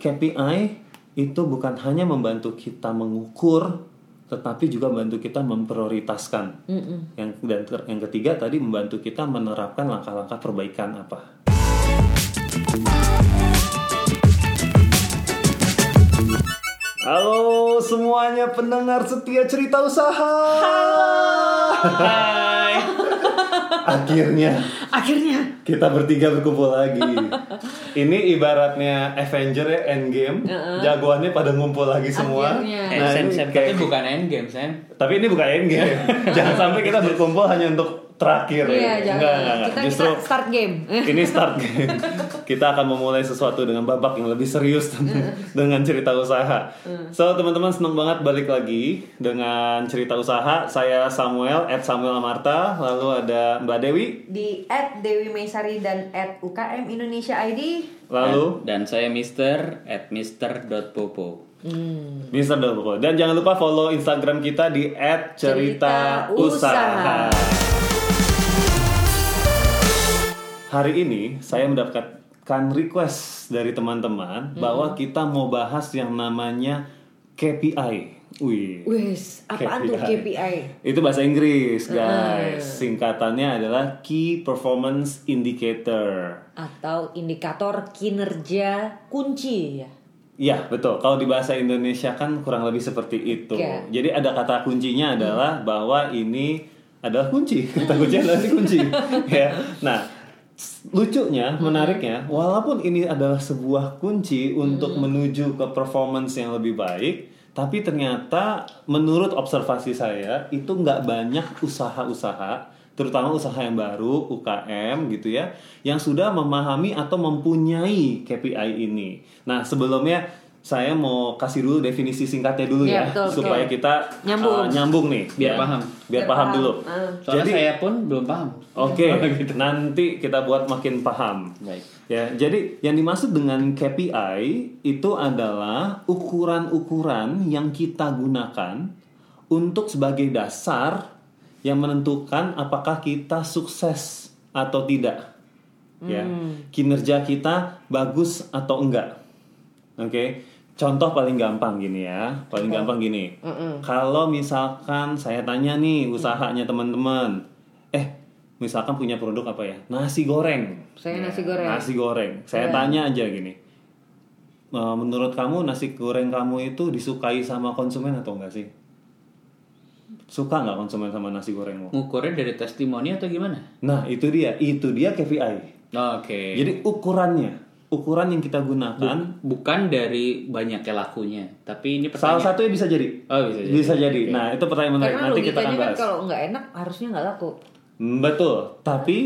KPI itu bukan hanya membantu kita mengukur, tetapi juga membantu kita memprioritaskan. Yang dan ter- yang ketiga tadi membantu kita menerapkan langkah-langkah perbaikan apa. Halo semuanya pendengar setia cerita usaha. Hai. Akhirnya Akhirnya. kita bertiga berkumpul lagi. Ini ibaratnya Avenger ya Endgame, jagoannya pada ngumpul lagi semua. Akhirnya. Eh, Nah, ini Sen, kayak- tapi bukan endgame, Sen. tapi ini bukan Endgame. Jangan sampai kita berkumpul hanya untuk terakhir. Iya, jangan. Enggak, enggak, enggak. Kita, Justru kita start game. ini start game. Kita akan memulai sesuatu dengan babak yang lebih serius dengan cerita usaha. So teman-teman senang banget balik lagi dengan cerita usaha. Saya Samuel, at Samuel Amarta. Lalu ada Mbak Dewi. Di at Dewi Maisari dan at UKM Indonesia ID. Lalu Dan saya Mister at Mister.popo. Mister Dolpoko. Dan jangan lupa follow Instagram kita di @cerita Cerita usaha. Hari ini saya mendapatkan request dari teman-teman bahwa kita mau bahas yang namanya KPI. Wih. Wes, apaan tuh KPI? Itu bahasa Inggris, guys. Singkatannya adalah Key Performance Indicator. Atau indikator kinerja kunci ya. Iya betul. Kalau di bahasa Indonesia kan kurang lebih seperti itu. Oke. Jadi ada kata kuncinya adalah bahwa ini adalah kunci. Kata kunci adalah kunci. ya. Nah, lucunya, menariknya, walaupun ini adalah sebuah kunci untuk menuju ke performance yang lebih baik, tapi ternyata menurut observasi saya itu nggak banyak usaha-usaha terutama usaha yang baru UKM gitu ya yang sudah memahami atau mempunyai KPI ini. Nah sebelumnya saya mau kasih dulu definisi singkatnya dulu Iya, ya betul, supaya oke. kita Nyambung. uh, nyambung nih Biar ya. paham. biar Biar paham paham. dulu. Soalnya Jadi saya pun belum paham. oke gitu. nanti kita buat makin paham. Baik. Ya, jadi yang dimaksud dengan KPI itu adalah ukuran-ukuran yang kita gunakan untuk sebagai dasar yang menentukan apakah kita sukses atau tidak. Ya, kinerja kita bagus atau enggak. Oke. Contoh paling gampang gini ya, paling gampang gini. Kalau misalkan saya tanya nih usahanya teman-teman, eh misalkan punya produk apa ya? Nasi goreng. Saya Ya, nasi goreng. Nasi goreng. Saya Ya. tanya aja gini. "Eh, Menurut kamu nasi goreng kamu itu disukai sama konsumen atau enggak sih? Suka nggak konsumen sama nasi gorengmu? Ngukurnya dari testimoni atau gimana? Nah itu dia, itu dia KPI. Oke. Jadi ukurannya, ukuran yang kita gunakan bukan dari banyaknya lakunya, tapi ini Salah pertanyaan. satunya bisa jadi. Oh, bisa jadi. Bisa jadi. Nah, itu pertanyaan menarik. Karena Nanti kita akan kan bahas. kalau nggak enak harusnya nggak laku. Hmm, Betul. Tapi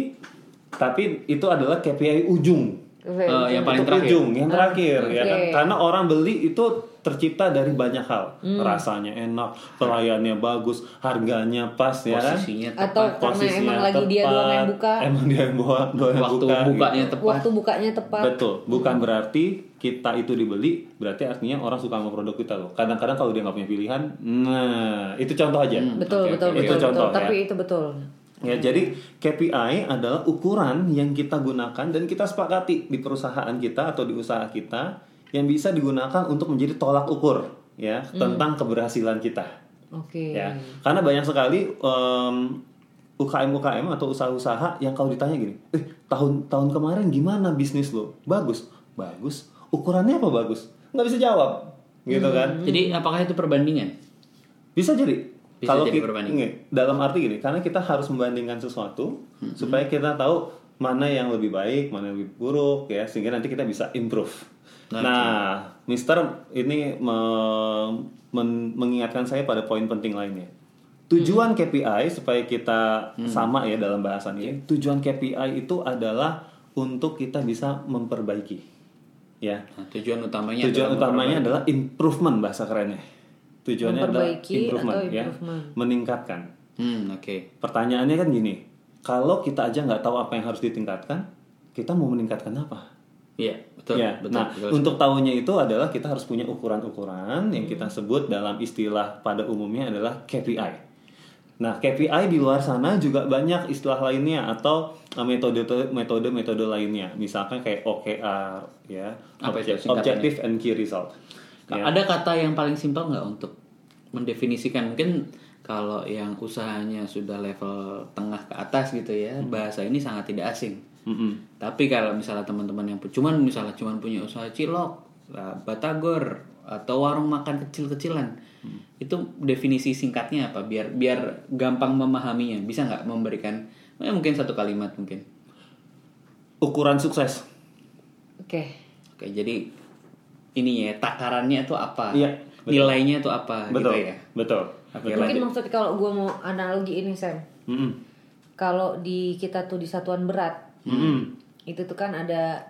tapi itu adalah KPI ujung. Eh, yang paling Untuk terakhir. ujung, yang terakhir ya kan. Karena orang beli itu tercipta dari banyak hal. Rasanya enak, pelayannya bagus, harganya pas ya kan. Posisinya tepat. Atau karena Posisinya emang lagi dia tepat, doang yang buka. Emang dia yang buka, doang yang waktu buka, bukanya gitu. tepat. Waktu bukanya tepat. Betul, bukan berarti kita itu dibeli, berarti artinya orang suka sama produk kita loh. Kadang-kadang kalau dia nggak punya pilihan, nah itu contoh aja. Betul, Oke, betul, oke. betul, Itu betul. contoh, ya. Tapi itu betul. Ya, jadi KPI adalah ukuran yang kita gunakan dan kita sepakati di perusahaan kita atau di usaha kita yang bisa digunakan untuk menjadi tolak ukur ya tentang keberhasilan kita. Oke. Ya, karena banyak sekali UKM UKM atau usaha-usaha yang kalau ditanya gini, eh tahun tahun kemarin gimana bisnis lo? Bagus, bagus. Ukurannya apa bagus? Nggak bisa jawab, gitu kan? Jadi apakah itu perbandingan? Bisa jadi. Bisa Kalau kita, nggak, dalam arti gini, karena kita harus membandingkan sesuatu supaya kita tahu mana yang lebih baik, mana yang lebih buruk ya, sehingga nanti kita bisa improve. Nah, Mister ini me- men- mengingatkan saya pada poin penting lainnya. Tujuan KPI supaya kita sama ya dalam bahasan ini. Tujuan KPI itu adalah untuk kita bisa memperbaiki. Ya. Nah, tujuan utamanya Tujuan adalah utamanya adalah improvement bahasa kerennya. Tujuannya adalah improvement, atau ya, improvement. meningkatkan. Hmm, oke. Pertanyaannya kan gini, kalau kita aja nggak tahu apa yang harus ditingkatkan, kita mau meningkatkan apa? Iya, betul. ya, betul, nah betul. untuk tahunya itu adalah kita harus punya ukuran-ukuran yang kita sebut dalam istilah pada umumnya adalah KPI. Nah, KPI di luar sana juga banyak istilah lainnya atau uh, metode metode lainnya misalkan kayak OKR ya Apa itu Object- objective and key result ya. Ada kata yang paling simpel nggak untuk mendefinisikan mungkin kalau yang usahanya sudah level tengah ke atas gitu ya bahasa ini sangat tidak asing. Mm-mm. Tapi kalau misalnya teman-teman yang cuman misalnya cuman punya usaha cilok, batagor atau warung makan kecil-kecilan, itu definisi singkatnya apa? Biar biar gampang memahaminya. Bisa nggak memberikan eh, mungkin satu kalimat mungkin? ukuran sukses Oke. Oke, jadi ini ya takarannya itu apa? Iya, betul. Nilainya itu apa betul gitu ya? betul Oke, betul Mungkin maksud kalau gue mau analogi ini Sam. Mm-mm. Kalau di kita tuh di satuan berat, Mm-mm. itu tuh kan ada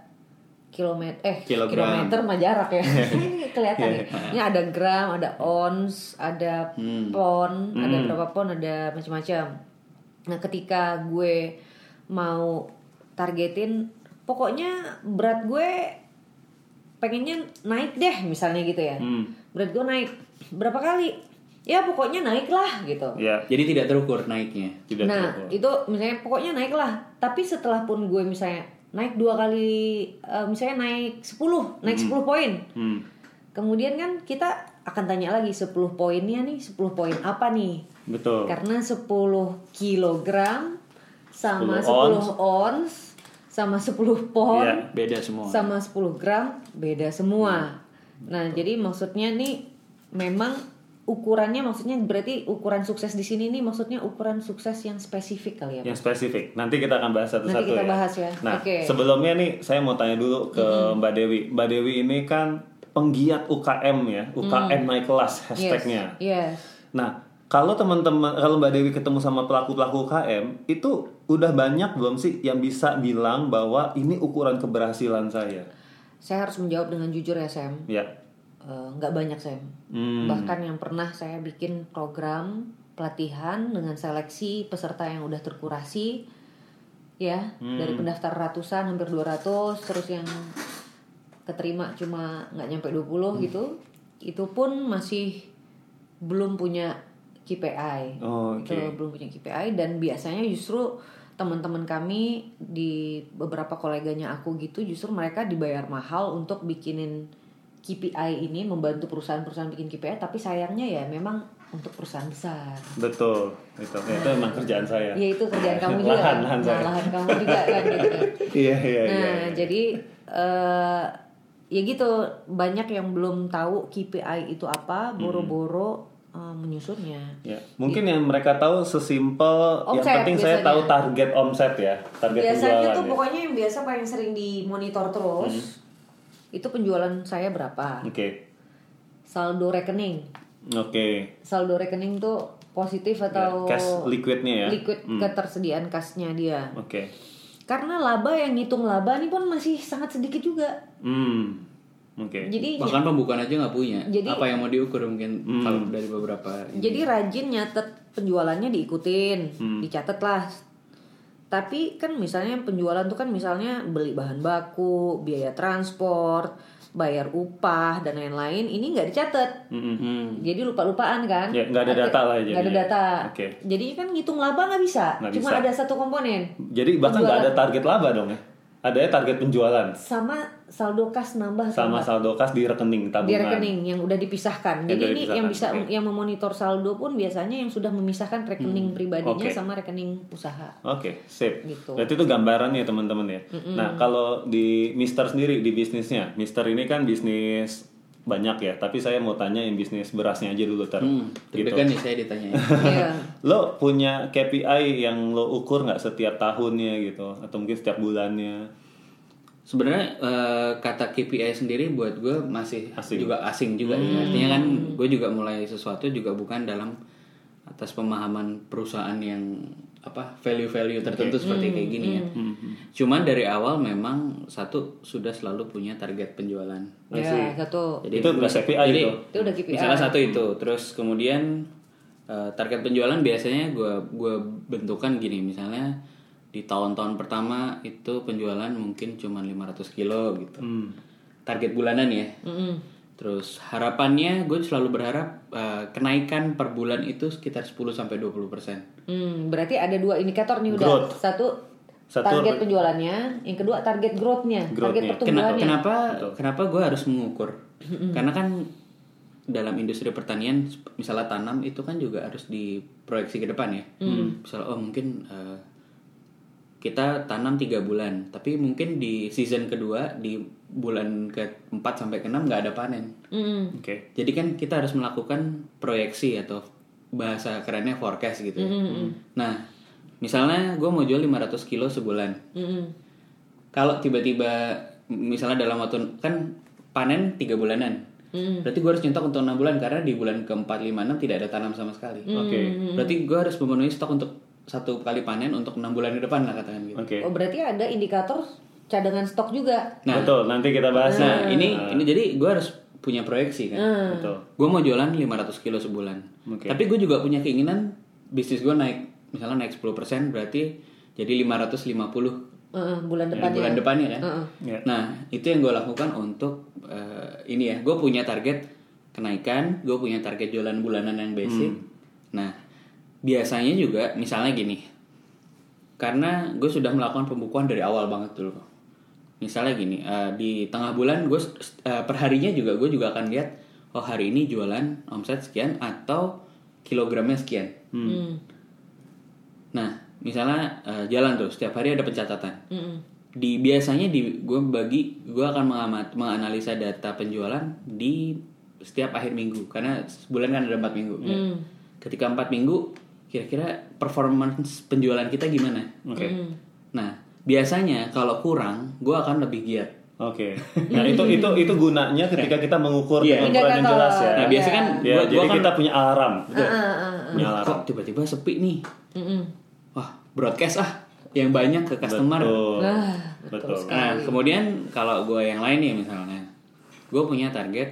kilometer eh Kilogram. kilometer mah jarak ya Ini kelihatan ya ini ada gram ada ons ada Hmm. pon ada berapa pon ada macam-macam nah ketika gue mau targetin pokoknya berat gue pengennya naik deh misalnya gitu ya Hmm. berat gue naik berapa kali ya pokoknya naik lah gitu ya Jadi tidak terukur naiknya. tidak nah terukur. itu misalnya pokoknya naik lah tapi setelah pun gue misalnya naik dua kali eh, misalnya naik 10 naik 10 poin Hmm. kemudian kan kita akan tanya lagi 10 poinnya nih 10 poin apa nih betul karena 10 kilogram sama 10 10 ons sama 10 pon Iya. Beda semua. sama 10 gram beda semua. Nah, jadi maksudnya nih memang ukurannya maksudnya berarti ukuran sukses di sini nih maksudnya ukuran sukses yang spesifik kali ya. Yang spesifik nanti kita akan bahas satu-satu Nanti kita ya. bahas ya. Nah Oke. sebelumnya nih saya mau tanya dulu ke Mbak Dewi. Mbak Dewi ini kan penggiat UKM ya, UKM naik kelas hashtagnya. Mm. Yes. Nah kalau teman-teman kalau Mbak Dewi ketemu sama pelaku-pelaku UKM itu udah banyak belum sih yang bisa bilang bahwa ini ukuran keberhasilan saya? Saya harus menjawab dengan jujur ya, Sam. Ya. Eh, nggak banyak, Sam. Hmm. Bahkan yang pernah saya bikin program pelatihan dengan seleksi peserta yang udah terkurasi ya, Hmm. dari pendaftar ratusan hampir 200 terus yang keterima cuma nggak nyampe 20 Hmm. gitu. Itu pun masih belum punya KPI. Oh, oke. Itu belum punya KPI dan biasanya justru teman-teman kami di beberapa koleganya aku gitu justru mereka dibayar mahal untuk bikinin KPI ini membantu perusahaan-perusahaan bikin KPI tapi sayangnya ya memang untuk perusahaan besar. Betul. Itu itu emang kerjaan saya. Ya itu kerjaan kamu juga. Lahan, lahan Nah, saya. lahan kamu juga kan gitu. Iya iya Nah, iya. iya. jadi eh ya gitu banyak yang belum tahu KPI itu apa, boro-boro menyusunnya. Ya, mungkin yang mereka tahu sesimpel yang Omset penting saya biasanya. tahu target omset ya, target Biasanya penjualan. tuh ya. pokoknya yang biasa paling sering dimonitor terus itu penjualan saya berapa, Oke. saldo rekening, Oke. saldo rekening tuh positif Ya, atau cash liquidnya ya. liquid ketersediaan kasnya dia. Oke. Karena laba yang ngitung laba nih pun masih sangat sedikit juga. Hmm. Oke. Jadi Bahkan pembukaan aja nggak punya. Jadi- apa yang mau diukur mungkin Hmm. kalau dari beberapa. ini. Jadi rajin nyatet penjualannya diikutin, Hmm. dicatat lah. Tapi kan misalnya penjualan tuh kan misalnya beli bahan baku, biaya transport, bayar upah dan lain-lain, ini nggak dicatat. Hmm. Jadi lupa-lupaan kan? Ya, nggak ada data lah ya Nggak ada data. Oke. Jadi kan ngitung laba nggak bisa. Nggak Cuma bisa. ada satu komponen Jadi bahkan nggak ada target laba dong ya. Ada ya target penjualan sama saldo kas nambah sama nggak? saldo kas di rekening tabungan. di rekening yang udah dipisahkan. Yang Jadi udah ini yang bisa dipisahkan, oke. yang memonitor saldo pun biasanya yang sudah memisahkan rekening pribadinya Oke. sama rekening usaha. Oke, sip. Gitu. Berarti itu gambarannya teman-teman ya. Nah, kalau di Mister sendiri di bisnisnya, Mister ini kan bisnis banyak ya. Tapi saya mau tanya yang bisnis berasnya aja dulu ter. Hmm, gitu. deg-degan nih saya ditanya. Iya. Lo punya KPI yang lo ukur nggak setiap tahunnya gitu, atau mungkin setiap bulannya? Sebenarnya eh, kata KPI sendiri buat gue masih Asing. juga asing juga ya. Artinya kan gue juga mulai sesuatu juga bukan dalam atas pemahaman perusahaan yang apa value-value tertentu seperti kayak gini ya. Cuman dari awal memang satu sudah selalu punya target penjualan. Ya, satu. Itu udah KPI jadi, itu. Itu udah KPI. Misalnya satu itu, terus kemudian eh, target penjualan biasanya gue gua bentukan gini, misalnya di tahun-tahun pertama itu penjualan mungkin cuma 500 kilo gitu. Hmm. Target bulanan ya. Mm-mm. Terus harapannya gue selalu berharap eh, kenaikan per bulan itu sekitar 10 sampai 20 persen. Hmm, berarti ada dua indikator nih udah. Growth. Satu Satu target penjualannya, yang kedua target growth-nya, target Growth-nya. Kena- pertumbuhannya. kenapa kenapa gue harus mengukur? Karena kan dalam industri pertanian, misalnya tanam itu kan juga harus diproyeksi ke depan ya. Misalnya oh mungkin eh, kita tanam tiga bulan, tapi mungkin di season kedua di bulan ke 4 sampai ke 6 nggak ada panen. Mm-mm. Oke. Jadi kan kita harus melakukan proyeksi atau bahasa kerennya forecast gitu. ya. Nah, misalnya gue mau jual 500 kilo sebulan. Mm-mm. Kalau tiba-tiba misalnya dalam waktu kan panen tiga bulanan, Mm. berarti gue harus nyetok untuk enam bulan karena di bulan keempat lima enam tidak ada tanam sama sekali. Oke. Berarti gue harus memenuhi stok untuk satu kali panen untuk enam bulan ke depan lah katakan gitu. Oke. Oh berarti ada indikator cadangan stok juga. Nah, Betul, nanti kita bahas. nah ini ini jadi gue harus punya proyeksi kan. Betul. Gue mau jualan 500 kilo sebulan. Oke. Tapi gue juga punya keinginan bisnis gue naik, misalnya naik 10% berarti jadi 550 Heeh, bulan ya, depannya. bulan depannya kan. Heeh. Ya. Nah itu yang gue lakukan untuk eh, ini ya, gue punya target kenaikan, gue punya target jualan bulanan yang basic. Nah biasanya juga misalnya gini, karena gue sudah melakukan pembukuan dari awal banget dulu. Misalnya gini, eh, di tengah bulan gue eh, perharinya juga gue juga akan lihat, oh hari ini jualan omset sekian atau kilogramnya sekian. Hmm. Nah misalnya eh, jalan tuh setiap hari ada pencatatan Mm-mm. di biasanya di gue bagi gue akan mengamat menganalisa data penjualan di setiap akhir minggu karena sebulan kan ada empat minggu Hmm. ketika empat minggu kira-kira performance penjualan kita gimana Oke. Hmm. nah biasanya kalau kurang gue akan lebih giat Oke. Nah, itu itu itu gunanya ketika kita mengukur Iya. dengan ukuran yang jelas ya. nah biasanya kan Ya, gua- jadi gua kan kita punya alarm. Ah, ah, ah. Punya "Loh, alarm. kok tiba-tiba sepi nih Mm-mm. wah broadcast ah yang banyak ke customer Betul. Nah, Betul. Nah, kemudian kalau gue yang lain nih misalnya, gue punya target.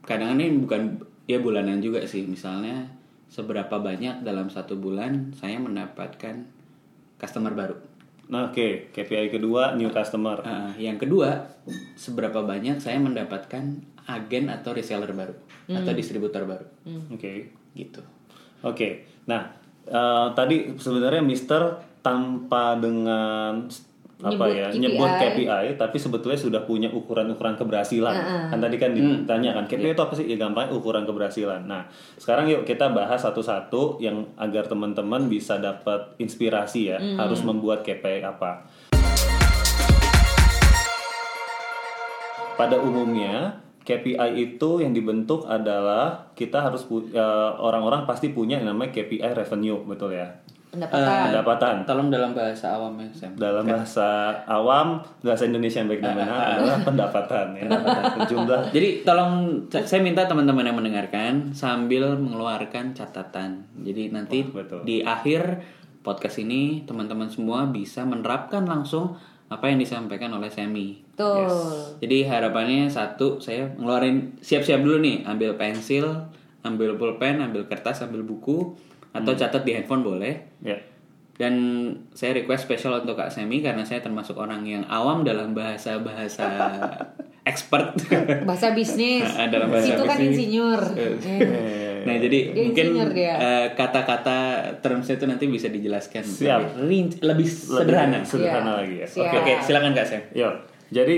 Kadang ini bukan ya bulanan juga sih. Misalnya seberapa banyak dalam satu bulan saya mendapatkan customer baru. Nah, oke. KPI kedua new customer. Nah, yang kedua, seberapa banyak saya mendapatkan agen atau reseller baru atau distributor baru, Oke. gitu. Oke. Nah, eh, tadi sebenarnya Mister tanpa dengan apa Nyebut ya KPI. nyebut KPI tapi sebetulnya sudah punya ukuran-ukuran keberhasilan. Kan tadi kan ditanya kan KPI itu apa sih? Ya gampangnya ukuran keberhasilan. Nah sekarang yuk kita bahas satu-satu yang agar teman-teman bisa dapat inspirasi ya harus membuat KPI apa. Pada umumnya KPI itu yang dibentuk adalah kita harus pu- eh, orang-orang pasti punya yang namanya KPI revenue betul ya pendapatan. pendapatan Tolong dalam bahasa awamnya, Sam. dalam bahasa awam bahasa Indonesia yang baik dan benar adalah pendapatan ya jumlah Jadi tolong saya minta teman-teman yang mendengarkan sambil mengeluarkan catatan. Jadi nanti Wah, betul. di akhir podcast ini teman-teman semua bisa menerapkan langsung apa yang disampaikan oleh Semi. Betul. Jadi harapannya satu saya ngeluarin siap-siap dulu nih, ambil pensil, ambil pulpen, ambil kertas, ambil buku atau catat di handphone boleh. ya Dan saya request spesial untuk Kak Semi karena saya termasuk orang yang awam dalam bahasa-bahasa expert. Bahasa bisnis. Dalam bahasa Situ kan bisnis. insinyur. Eh. nah, jadi Dia mungkin eh, kata-kata termsnya itu nanti bisa dijelaskan Siap. lebih, lebih sederhana. Lebih sederhana Iya. lagi ya oke Oke, silakan Kak Sem. Yuk, jadi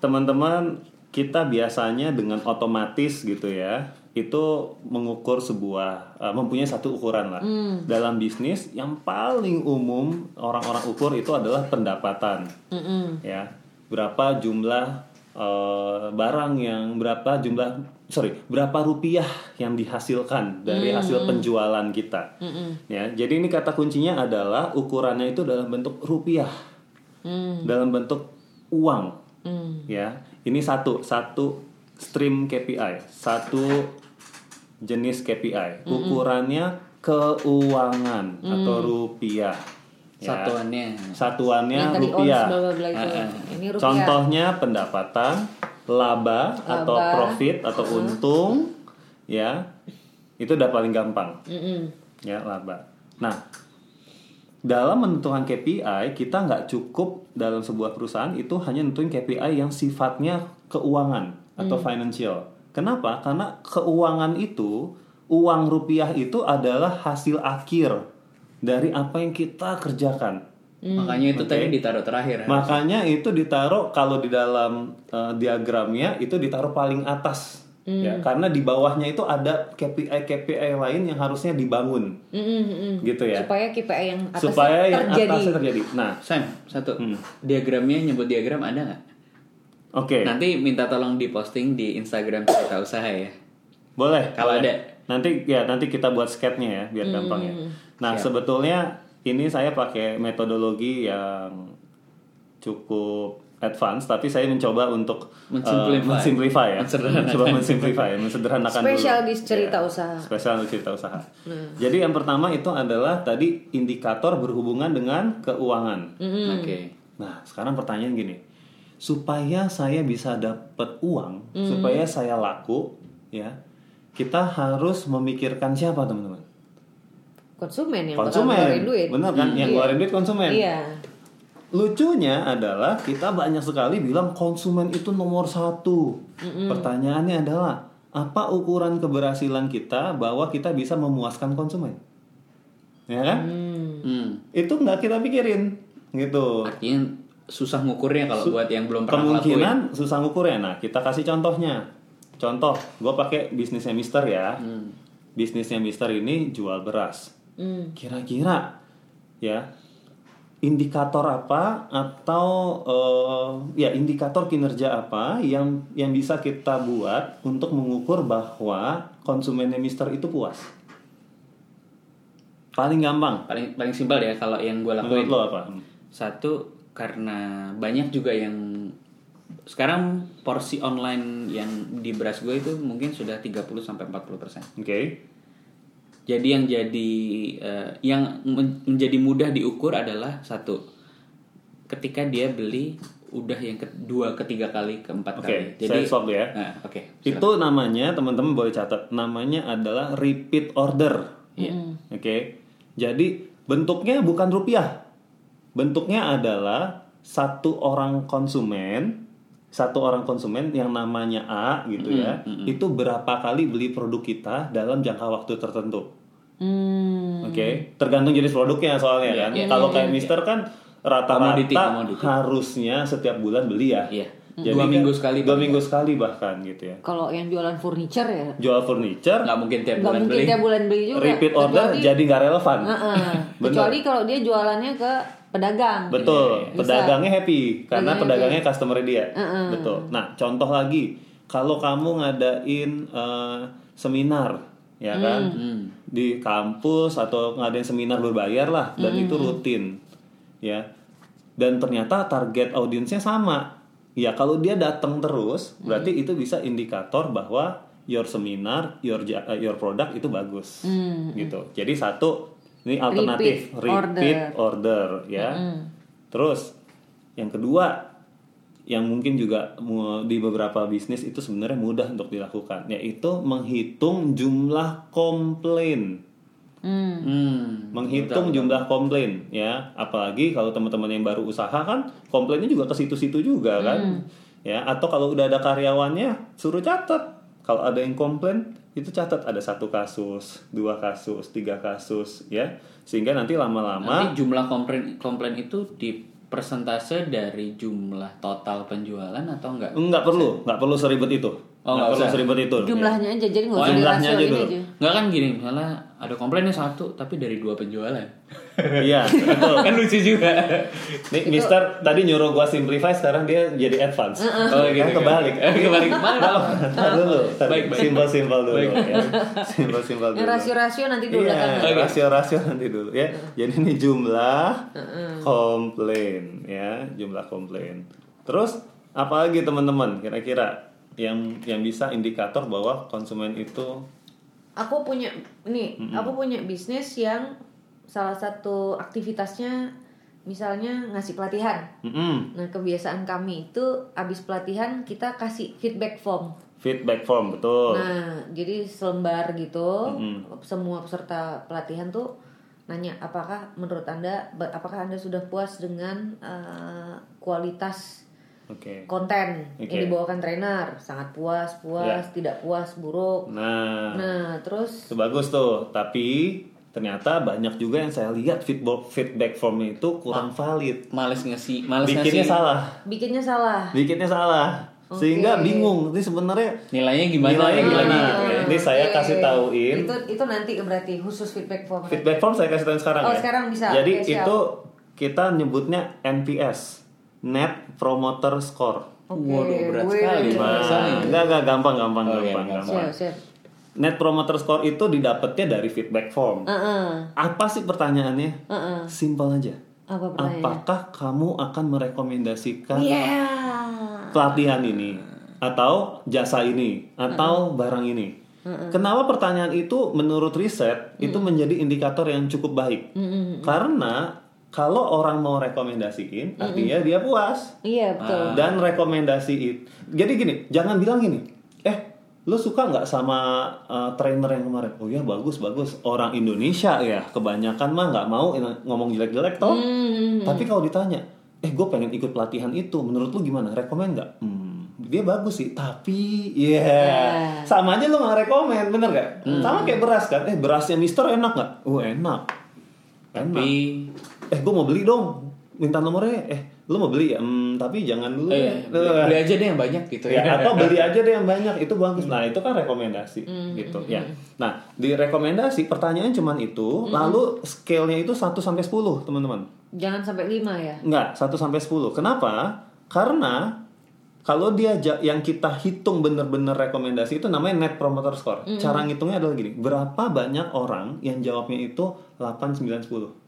teman-teman kita biasanya dengan otomatis gitu ya itu mengukur sebuah uh, mempunyai satu ukuran lah Hmm. dalam bisnis yang paling umum orang-orang ukur itu adalah pendapatan Mm-mm. ya berapa jumlah uh, barang yang berapa jumlah sorry berapa rupiah yang dihasilkan dari hasil penjualan kita ya jadi ini kata kuncinya adalah ukurannya itu dalam bentuk rupiah Hmm. dalam bentuk uang Hmm. ya ini satu satu stream KPI satu jenis KPI ukurannya keuangan atau rupiah ya. Satuannya. satuannya Yang tadi ons rupiah bla bla bla itu. Ini rupiah. contohnya pendapatan laba, atau Laba. profit atau untung ya itu udah paling gampang Mm-mm. ya laba. Nah, dalam menentukan KPI kita nggak cukup dalam sebuah perusahaan itu hanya nentuin KPI yang sifatnya keuangan atau financial. Kenapa? Karena keuangan itu uang rupiah itu adalah hasil akhir dari apa yang kita kerjakan. Makanya itu tadi ditaruh terakhir. Makanya itu ditaruh kalau di dalam eh, diagramnya itu ditaruh paling atas. Ya, karena di bawahnya itu ada KPI KPI lain yang harusnya dibangun. Gitu ya. Supaya KPI yang atas Supaya yang terjadi. atasnya terjadi. Nah, Sam, satu. Hmm. Diagramnya nyebut diagram ada nggak? Oke. Nanti minta tolong diposting di Instagram cerita usaha ya. Boleh. Kalau boleh. ada. Nanti ya nanti kita buat sketnya ya biar gampang ya. Nah, sebetulnya ini saya pakai metodologi yang cukup advance tapi saya mencoba untuk eh, Mensimplify. mensimplify ya. Mensederhanakan. Mencoba mensimplify, mensederhanakan Spesial dulu. di cerita Ya, usaha. Spesial di cerita usaha. Jadi yang pertama itu adalah tadi indikator berhubungan dengan keuangan. Oke. Nah, sekarang pertanyaan gini. Supaya saya bisa dapat uang, supaya saya laku, ya, kita harus memikirkan siapa, teman-teman? Konsumen yang Konsumen. ngeluarin duit. Benar kan? Yang ngeluarin duit konsumen. Iya. Lucunya adalah kita banyak sekali bilang konsumen itu nomor satu. Pertanyaannya adalah apa ukuran keberhasilan kita bahwa kita bisa memuaskan konsumen? Ya kan? Hmm. Itu nggak kita pikirin, gitu. Artinya susah ngukurnya kalau buat yang belum pernah kemungkinan susah ngukurnya. Nah kita kasih contohnya. Contoh gue pakai bisnisnya Mister ya. Hmm. bisnisnya Mister ini jual beras. Hmm. kira-kira ya indikator apa atau eh, ya indikator kinerja apa yang yang bisa kita buat untuk mengukur bahwa konsumennya Mister itu puas? Paling gampang. Paling paling simpel ya kalau yang gue menurut lakuin. lo apa? Satu karena banyak juga yang sekarang porsi online yang di beras gue itu mungkin sudah 30 sampai 40 persen. oke Jadi yang jadi eh, yang men- menjadi mudah diukur adalah satu ketika dia beli udah yang kedua ketiga kali keempat Oke, kali. saya stop ya. Nah, oke. Itu namanya teman-teman boleh catat. Namanya adalah repeat order. Iya. Oke. Jadi bentuknya bukan rupiah. Bentuknya adalah satu orang konsumen, satu orang konsumen yang namanya A gitu ya. Itu berapa kali beli produk kita dalam jangka waktu tertentu. Hmm. Oke, tergantung jenis produknya soalnya Iya, kan. iya, Kalau iya, kayak iya. Mister kan rata-rata harusnya setiap bulan beli ya. Iya. Jadi Dua kan minggu sekali Dua minggu sekali bahkan gitu ya. Kalau yang jualan furniture ya Jual furniture, nggak mungkin tiap nggak bulan mungkin beli. tiap bulan beli juga. repeat order Kecuali- jadi nggak relevan. Heeh. Bener. Kecuali kalau dia jualannya ke pedagang. Betul, Bisa. pedagangnya happy karena Pedagangnya pedagangnya customer dia. Betul. Nah, contoh lagi, kalau kamu ngadain eh, seminar, ya kan, Hmm. di kampus atau ngadain seminar berbayar lah, dan Hmm. itu rutin, ya. Dan ternyata target audiensnya sama. Ya, kalau dia datang terus, Hmm. berarti itu bisa indikator bahwa your seminar, your eh, your product itu bagus, gitu. Jadi satu ini alternatif Hmm. Repeat repeat order, ya. Terus yang kedua yang mungkin juga di beberapa bisnis itu sebenarnya mudah untuk dilakukan yaitu menghitung jumlah komplain. Hmm. Hmm. Menghitung jumlah komplain ya, apalagi kalau teman-teman yang baru usaha kan komplainnya juga ke situ-situ juga kan. Ya, atau kalau udah ada karyawannya suruh catat. Kalau ada yang komplain itu catat ada satu kasus, dua kasus, tiga kasus ya. Sehingga nanti lama-lama Nanti jumlah komplain komplain itu di persentase dari jumlah total penjualan atau enggak? Enggak perlu, enggak perlu seribet itu. Oh, Nggak nggak perlu usah. seribet itu. Jumlahnya aja jadi nggak Oh, usah jumlahnya rasio aja dulu. aja. Enggak kan gini, misalnya ada komplainnya satu tapi dari dua penjualan. Iya, betul. kan lucu juga. Nih, Mister tadi nyuruh gua simplify, sekarang dia jadi advance. Oh, gitu, Kan kebalik. Eh, kebalik malah. Tar dulu, Baik, baik. simpel-simpel dulu Baik. ya. Simpel-simpel dulu. Yang rasio-rasio nanti dulu Iya, kan. Oke. rasio-rasio nanti dulu ya. Jadi ini jumlah komplain ya, jumlah komplain. Terus apa lagi teman-teman kira-kira yang yang bisa indikator bahwa konsumen itu Aku punya ini, aku punya bisnis yang salah satu aktivitasnya misalnya ngasih pelatihan. Mm-mm, Nah, kebiasaan kami itu abis pelatihan kita kasih feedback form. feedback form betul. Nah, jadi selembar gitu, Mm-mm. semua peserta pelatihan tuh nanya apakah menurut anda, apakah anda sudah puas dengan eh, kualitas Oke. konten Oke. yang dibawakan trainer, sangat puas, puas, Ya. tidak puas, buruk. Nah, Nah, terus itu bagus tuh. Tapi ternyata banyak juga yang saya lihat feedback feedback formnya itu kurang valid. Males ngasih, males Bikinnya ngasih salah. Bikinnya salah. Bikinnya salah. Sehingga Oke. bingung. Ini sebenarnya nilainya gimana? Nilainya gimana ya. ya. Ini saya kasih tauin. Itu itu nanti berarti khusus feedback form. Feedback form saya kasih tahu sekarang Oh, ya. sekarang bisa. Jadi siap. itu kita nyebutnya NPS, Net Promoter Score. Oke, Waduh, berat gue- sekali. Bahasanya. enggak enggak gampang gampang Oh, iya, gampang iya. gampang. Siap, siap. Net Promoter Score itu didapatnya dari feedback form. Heeh. Apa sih pertanyaannya? Heeh. Simpel aja. Apa pertanyaannya? Apakah kamu akan merekomendasikan Iya. pelatihan ini atau jasa ini atau barang ini? Kenapa pertanyaan itu menurut riset itu menjadi indikator yang cukup baik? Karena kalau orang mau rekomendasiin, artinya dia puas. Iya, betul. Dan rekomendasi itu. Jadi gini, jangan bilang gini. Eh, lu suka nggak sama uh, trainer yang kemarin? Oh ya bagus bagus. Orang Indonesia ya, kebanyakan mah nggak mau ngomong jelek-jelek toh. Hmm. Tapi kalau ditanya, eh gue pengen ikut pelatihan itu, menurut lu gimana? Rekomen nggak? Hmm, dia bagus sih, tapi ya Ya. sama aja lu nggak rekomen, bener gak? Sama kayak beras kan? Eh berasnya Mister enak nggak? Oh enak. Enak Tapi eh gue mau beli dong. Minta nomornya. Eh lu mau beli? Ya hmm, tapi jangan dulu. Eh, ya beli, beli aja deh yang banyak gitu ya atau beli aja deh yang banyak. Itu bagus. Nah itu kan rekomendasi gitu ya. Nah di rekomendasi pertanyaan cuman itu lalu scale-nya itu 1 sampai 10 teman-teman. Jangan sampai 5 ya. Enggak, 1 sampai 10. Kenapa? Karena kalau dia yang kita hitung bener-bener rekomendasi itu namanya net promoter score. Cara ngitungnya adalah gini, berapa banyak orang yang jawabnya itu 8 9 10.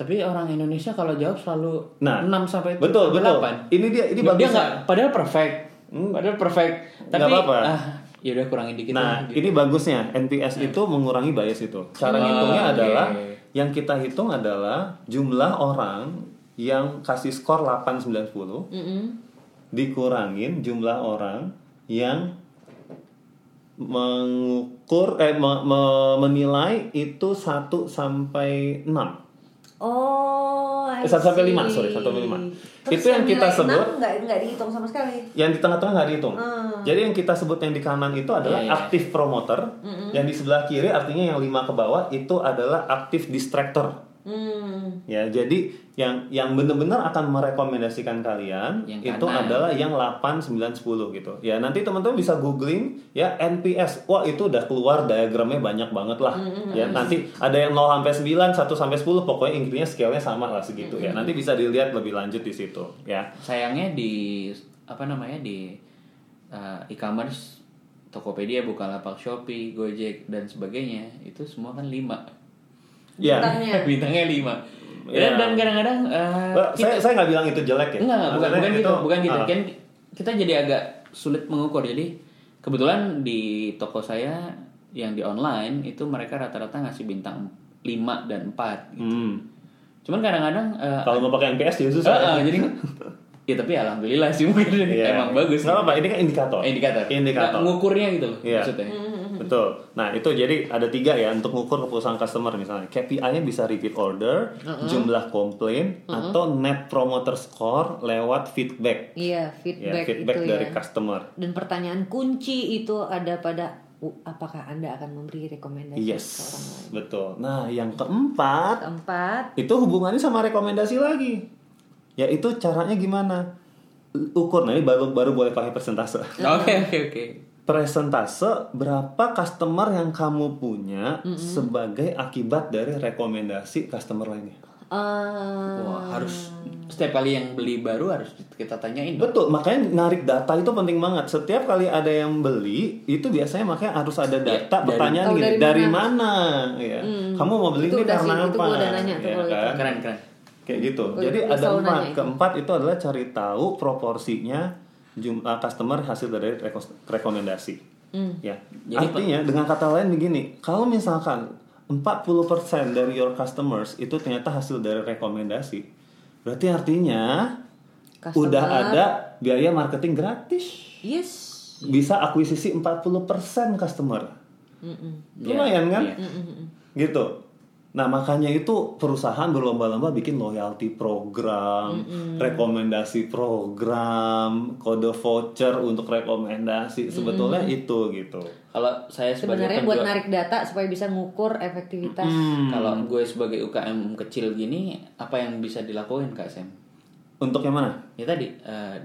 Tapi orang Indonesia kalau jawab selalu Nah, 6 sampai Betul, betul. 8. Ini dia ini dia bagus. nggak padahal perfect. Padahal perfect. Tapi Nggak apa-apa. ah, ya udah kurangin dikit Nah, gitu. ini bagusnya NPS itu mengurangi bias itu. Cara Oh, ngitungnya oke. adalah yang kita hitung adalah jumlah orang yang kasih skor 8 9 10 Mm-mm. dikurangin jumlah orang yang mengukur eh me- me- menilai itu 1 sampai 6. Oh, Eh, satu sampai lima, sorry, satu sampai lima. Itu yang kita nilai sebut- nggak nggak dihitung sama sekali. Yang di tengah-tengah nggak dihitung. Hmm. Jadi yang kita sebut yang di kanan itu adalah Iya, iya. aktif promoter, yang di sebelah kiri artinya yang lima ke bawah itu adalah aktif distractor. Hmm. Ya, jadi yang yang benar-benar akan merekomendasikan kalian yang itu kanan. adalah yang 8 9 10 gitu. Ya, nanti teman-teman bisa googling ya NPS. Wah, itu udah keluar diagramnya banyak banget lah. Hmm. hmm ya, hmm. nanti ada yang 0 sampai 9, 1 sampai 10, pokoknya intinya scale-nya sama lah segitu hmm. ya. Hmm. Nanti bisa dilihat lebih lanjut di situ ya. Sayangnya di apa namanya di uh, e-commerce Tokopedia, Bukalapak, Shopee, Gojek dan sebagainya itu semua kan 5 Iya. Bintangnya. Bintangnya lima. Ya. Dan kadang-kadang uh, saya saya nggak bilang itu jelek ya. Enggak, bukan bukan gitu, bukan gitu. Uh. Kan kita jadi agak sulit mengukur. Jadi kebetulan di toko saya yang di online itu mereka rata-rata ngasih bintang lima dan empat gitu. Hmm. Cuman kadang-kadang uh, kalau mau pakai NPS ya susah. Uh, uh, jadi ya tapi alhamdulillah sih mungkin yeah. emang bagus. Nah, apa-apa, ini kan indikator. Indikator. Indikator. Nah, ngukurnya gitu loh yeah. maksudnya. Hmm Betul. Nah itu jadi ada tiga ya untuk mengukur kepuasan customer misalnya. KPI-nya bisa repeat order, jumlah komplain, atau net promoter score lewat feedback. Iya, Ya, feedback, feedback itu dari ya. customer. Dan pertanyaan kunci itu ada pada "Uh, apakah Anda akan memberi rekomendasi Yes, ke orang lain? betul. Nah yang keempat Keempat, itu hubungannya sama rekomendasi lagi. Yaitu caranya gimana? Ukur, nah ini baru baru boleh pakai persentase. oke oke oke Presentase berapa customer yang kamu punya sebagai akibat dari rekomendasi customer lainnya. eh, wah harus setiap kali yang beli baru harus kita tanyain dong. Betul, makanya narik data itu penting banget. Setiap kali ada yang beli, itu biasanya makanya harus ada data. dari- Pertanyaan Oh, gini, dari dari, mana? mana? Ya. Kamu mau beli Itu ini karena sih, itu apa? gua nanya tuh Ya kan? keren keren Kayak gitu. Gua- Jadi gua ada empat. Keempat itu adalah cari tahu proporsinya jumlah customer hasil dari reko- rekomendasi. Hmm. Ya. Jadi, Artinya dengan kata lain begini, kalau misalkan 40% dari your customers itu ternyata hasil dari rekomendasi. Berarti artinya Customer. udah ada biaya marketing gratis. yes. Bisa akuisisi 40% customer. Mm-mm. Lumayan kan? Iya. Gitu. Nah makanya itu perusahaan berlomba-lomba bikin loyalty program, rekomendasi program, kode voucher untuk rekomendasi. Sebetulnya itu gitu. Kalau saya sebagai Sebenarnya buat narik data supaya bisa ngukur efektivitas. kalau gue sebagai UKM kecil gini, apa yang bisa dilakuin Kak Sam? Untuk yang mana? Ya tadi eh,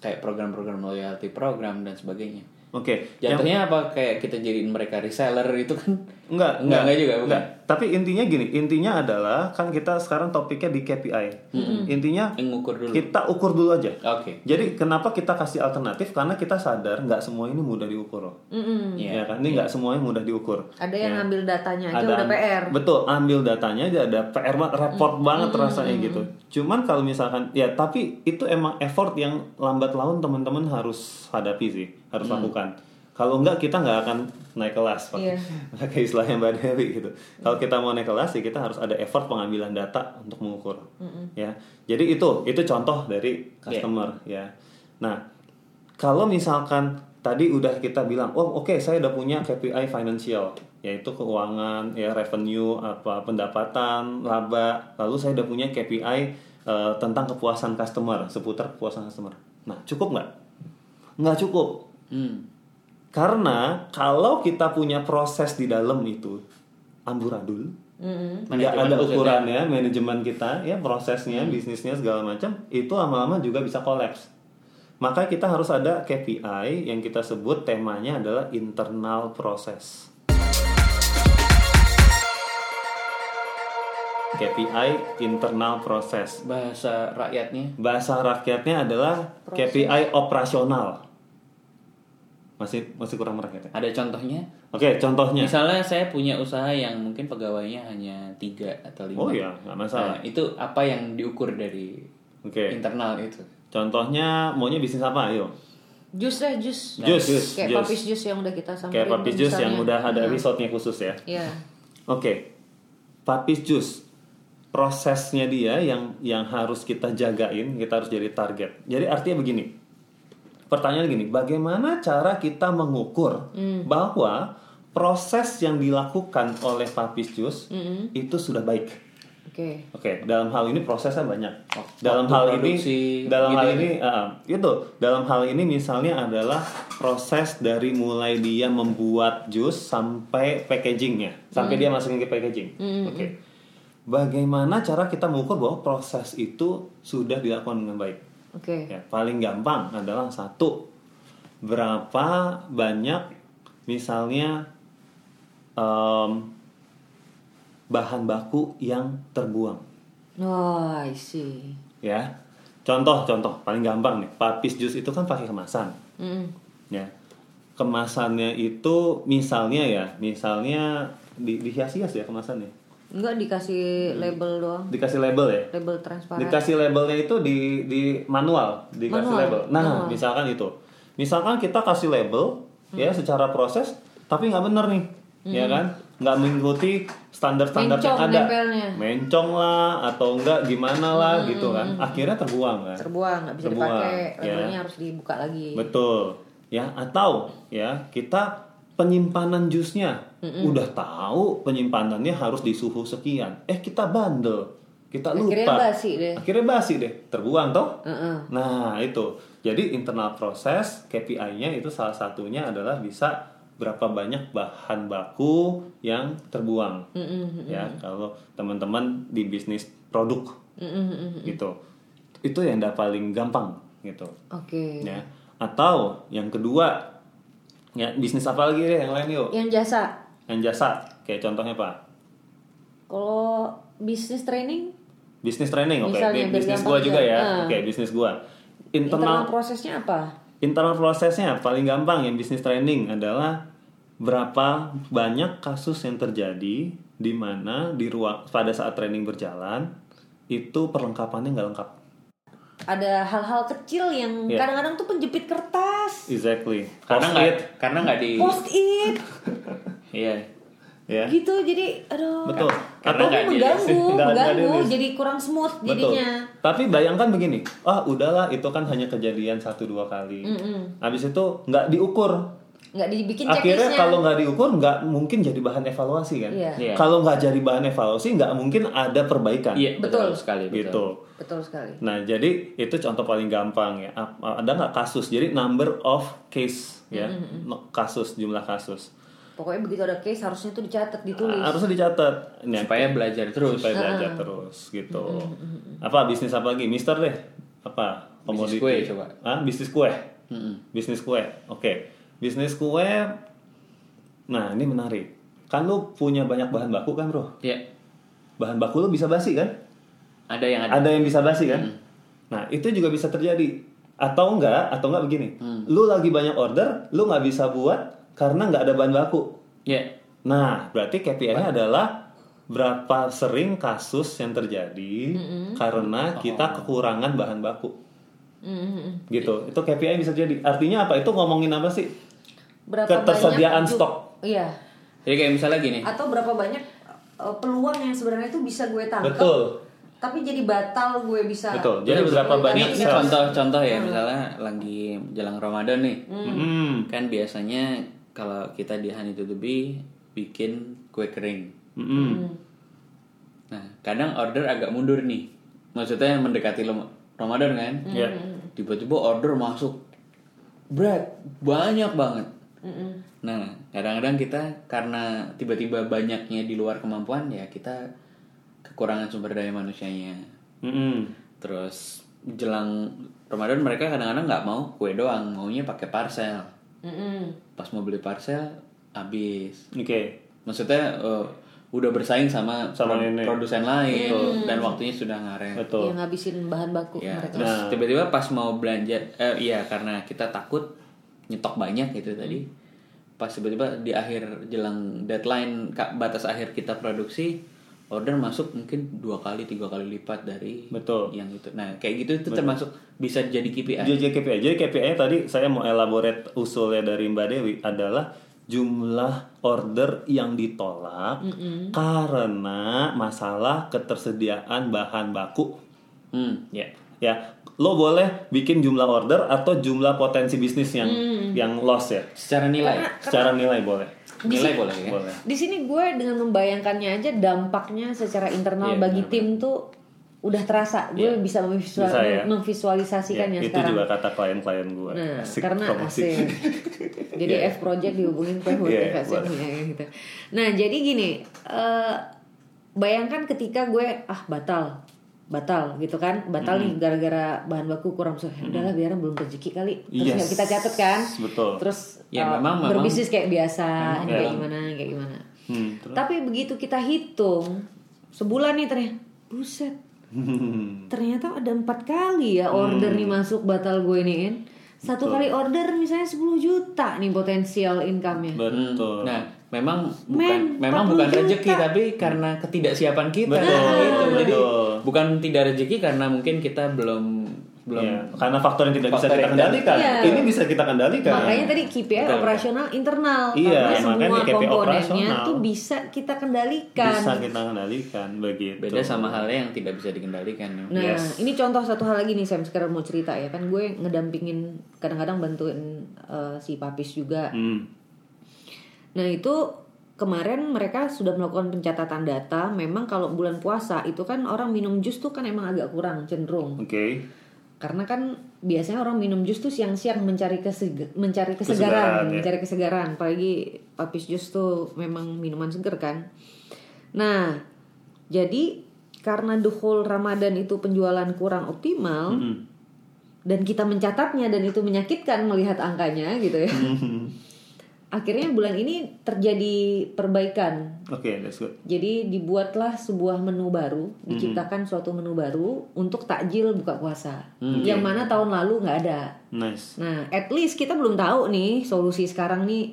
kayak program-program loyalty program dan sebagainya. Oke. yang- Jatuhnya apa kayak kita jadiin mereka reseller itu kan? Enggak, Enggak, enggak juga, bukan. Enggak. Tapi intinya gini, intinya adalah kan kita sekarang topiknya di KPI. Intinya Yang ngukur dulu. kita ukur dulu aja. Oke. Jadi kenapa kita kasih alternatif? Karena kita sadar nggak semua ini mudah diukur. loh. Mm-mm. Iya. Ya kan? Ini nggak semuanya mudah diukur. Ada yang Ya. ngambil datanya aja Ada- udah PR. Betul, ambil datanya aja ada PR banget, repot banget rasanya gitu. Cuman kalau misalkan ya tapi itu emang effort yang lambat laun teman-teman harus hadapi sih, harus lakukan. Kalau enggak kita nggak akan naik kelas, Pak. Iya. Pakai istilahnya Mbak Dewi gitu. Kalau kita mau naik kelas, ya kita harus ada effort pengambilan data untuk mengukur. Ya. Jadi itu itu contoh dari customer ya. Nah, kalau misalkan tadi udah kita bilang, oh oke saya udah punya KPI financial, yaitu keuangan, ya revenue, apa pendapatan, laba, lalu saya udah punya KPI eh, tentang kepuasan customer, seputar kepuasan customer. Nah, cukup nggak? Nggak cukup. Hmm. Karena kalau kita punya proses di dalam itu amburadul, nggak Manajemen ada maksudnya. ukurannya, manajemen kita, ya prosesnya, bisnisnya segala macam, itu lama-lama juga bisa kolaps. Maka kita harus ada KPI yang kita sebut temanya adalah internal process. KPI internal process. Bahasa rakyatnya Bahasa rakyatnya adalah KPI operasional. Masih masih kurang merakyat ya? ada contohnya? Oke, contohnya. Misalnya saya punya usaha yang mungkin pegawainya hanya tiga atau lima. Oh iya, nggak masalah. Nah, itu apa yang diukur dari Oke. internal itu? Contohnya maunya bisnis apa? Ayo. Jus deh, jus. Jus, Kayak jus. papis jus yang udah kita samperin. Kayak papis jus yang udah ada episode-nya khusus ya. Iya. Oke. Papis jus. Prosesnya dia yang yang harus kita jagain, kita harus jadi target. Jadi artinya begini. Pertanyaan gini, bagaimana cara kita mengukur bahwa proses yang dilakukan oleh papis jus itu sudah baik? Oke. Oke, dalam hal ini prosesnya banyak. Waktu dalam hal produksi, ini, dalam gitu hal ya? ini, ah, itu dalam hal ini misalnya adalah proses dari mulai dia membuat jus sampai packagingnya, sampai dia masukin ke packaging. Oke, bagaimana cara kita mengukur bahwa proses itu sudah dilakukan dengan baik? Oke. Ya, paling gampang adalah satu, berapa banyak misalnya em, bahan baku yang terbuang Oh, I see. ya contoh contoh paling gampang nih papis jus itu kan pakai kemasan Mm. ya kemasannya itu misalnya ya misalnya di dihias-hias ya kemasannya Enggak dikasih label doang. dikasih label ya Label transparan. dikasih labelnya itu di di manual dikasih Manual, label nah manual. misalkan itu misalkan kita kasih label ya Hmm. secara proses tapi nggak bener nih ya kan nggak mengikuti standar-standar yang ada nempelnya. mencong lah atau enggak gimana lah gitu kan akhirnya terbuang kan Terbuang, nggak bisa Terbuang, dipakai. ya. Labelnya harus dibuka lagi. Betul. Ya, atau ya kita penyimpanan jusnya udah tahu penyimpanannya harus di suhu sekian. Eh kita bandel. Kita lupa. Akhirnya basi deh. Akhirnya basi deh. Terbuang toh? Nah, itu. Jadi internal proses KPI-nya itu salah satunya adalah bisa berapa banyak bahan baku yang terbuang. Ya, kalau teman-teman di bisnis produk gitu. Itu yang udah paling gampang gitu Oke. ya atau yang kedua ya bisnis apa lagi deh yang lain yuk. Yang jasa. yang jasa. Kayak contohnya apa? Kalau bisnis training, bisnis training oke. Biar bisnis gua juga aja. ya. Ah. oke bisnis gua. Internal internal prosesnya apa? internal prosesnya paling gampang yang bisnis training adalah berapa banyak kasus yang terjadi di mana di ruang pada saat training berjalan itu perlengkapannya nggak lengkap Ada hal-hal kecil yang Iya. kadang-kadang tuh penjepit kertas, exactly Karena nggak it, karena nggak di post it, iya ya gitu. Jadi, aduh. betul Karena atau mengganggu, nggak mengganggu, dirilis. jadi kurang smooth Betul. jadinya. Tapi bayangkan begini, ah udahlah itu kan hanya kejadian satu dua kali. Mm-mm. Habis itu nggak diukur nggak dibikin akhirnya checklistnya. kalau nggak diukur nggak mungkin jadi bahan evaluasi kan? Iya. Iya. kalau nggak jadi bahan evaluasi nggak mungkin ada perbaikan. Iya, betul, Betul. sekali betul. gitu. Betul sekali. nah jadi itu contoh paling gampang ya. Ada nggak kasus? Jadi number of case ya. No- kasus jumlah kasus. Pokoknya begitu ada case harusnya tuh dicatat, ditulis. harusnya dicatat. Nah, Supaya belajar terus. supaya belajar terus gitu. Apa bisnis apa lagi? Mister deh. Apa? Bisnis komoditi. kue, coba. ah bisnis kue? Mm-mm. bisnis kue. Oke bisnis kue nah ini menarik. Kan lu punya banyak bahan baku kan bro? Ya, bahan baku lu bisa basi kan? Ada yang ada. ada yang bisa basi kan? Nah itu juga bisa terjadi. Atau enggak atau enggak begini. Lu lagi banyak order lu nggak bisa buat karena nggak ada bahan baku. Ya, nah berarti KPI-nya adalah berapa sering kasus yang terjadi karena kita kekurangan bahan baku. Mm-mm. gitu. Itu KPI bisa jadi. Artinya apa? Itu ngomongin apa sih Berapa Ketersediaan banyak stok. Iya. jadi kayak misalnya gini. Atau berapa banyak uh, peluang yang sebenarnya itu bisa gue tangkap. betul Tapi jadi batal gue bisa. betul jadi berapa banyak Ini, contoh-contoh ya, misalnya lagi jelang Ramadan nih. Hmm. Kan biasanya kalau kita di Honey to the Bee bikin kue kering. Mm-mm. Nah, kadang order agak mundur nih. Maksudnya mendekati Ramadan kan? Ya. Tiba-tiba order masuk. Berat, banyak banget. Mm-mm. Nah, kadang-kadang kita karena tiba-tiba banyaknya di luar kemampuan ya kita kekurangan sumber daya manusianya. Mm-mm. Terus jelang Ramadan mereka kadang-kadang nggak mau kue doang, maunya pakai parcel. Mm-mm. Pas mau beli parcel habis. oke Maksudnya eh, udah bersaing sama Sama pro- ini. produsen lain dan waktunya sudah ngaret. betul Yang ngabisin bahan baku Ya, mereka. terus Nah. tiba-tiba pas mau belanja eh iya karena kita takut nyetok banyak gitu tadi. Pas tiba-tiba di akhir jelang deadline batas akhir kita produksi order masuk mungkin dua kali tiga kali lipat dari Betul. yang itu. Nah, kayak gitu itu termasuk bisa jadi KPI. jadi KPI jadi KPI tadi saya mau elaborate usulnya dari Mbak Dewi adalah jumlah order yang ditolak karena masalah ketersediaan bahan baku Hmm, ya. ya lo boleh bikin jumlah order atau jumlah potensi bisnis yang yang loss ya Secara nilai. secara nilai boleh Nilai boleh ya. boleh Di sini gue dengan membayangkannya aja dampaknya secara internal Iya, bagi tim tuh udah terasa. Gue bisa, memvisual- Bisa ya. memvisualisasikannya Ya, itu sekarang. juga kata klien-klien gue Nah, Asik karena promosi. asik. Jadi Iya. F project dihubungin ke boleh. ya, gitu. Nah, jadi gini, eh, bayangkan ketika gue ah batal batal gitu kan? Batal nih gara-gara bahan baku kurang so ya udahlah biar belum rezeki kali. Terus Yes. kita catat kan? Betul. Terus Ya, eh, memang- memang- berbisnis kayak biasa ini kayak memang. gimana kayak gimana. Hmm, terus? tapi begitu kita hitung sebulan nih ternyata buset. Ternyata ada empat kali ya order Hmm. nih masuk batal gue ini satu kali order misalnya 10 juta nih potensial income-nya. Betul. Nah, memang bukan Men, memang 40 bukan rezeki juta. tapi karena ketidaksiapan kita Betul, gitu. Jadi betul. bukan tidak rezeki karena mungkin kita belum belum Ya, karena faktor yang tidak bisa Faktor kita yang kendalikan Iya. ini bisa kita kendalikan makanya tadi KPI Betul. operasional internal Iya, karena semua komponennya operasional. tuh bisa kita kendalikan bisa kita kendalikan begitu beda sama halnya yang tidak bisa dikendalikan. ya. Nah, Yes. ini contoh satu hal lagi nih Sam sekarang mau cerita ya kan gue ngedampingin kadang-kadang bantuin eh, si Papis juga. Hmm. Nah, itu kemarin mereka sudah melakukan pencatatan data. Memang kalau bulan puasa itu kan orang minum jus tuh kan emang agak kurang cenderung. oke Karena kan biasanya orang minum jus tuh siang-siang mencari keseg- mencari Kesegaran, kesegaran, ya. mencari kesegaran. Apalagi Papis jus tuh memang minuman seger kan. Nah, jadi karena whole Ramadan itu penjualan kurang optimal Hmm. dan kita mencatatnya dan itu menyakitkan melihat angkanya gitu ya. Akhirnya bulan ini terjadi perbaikan. oke that's good Jadi dibuatlah sebuah menu baru, diciptakan suatu menu baru untuk takjil buka puasa. Yang mana tahun lalu nggak ada. nice Nah, at least kita belum tahu nih solusi sekarang nih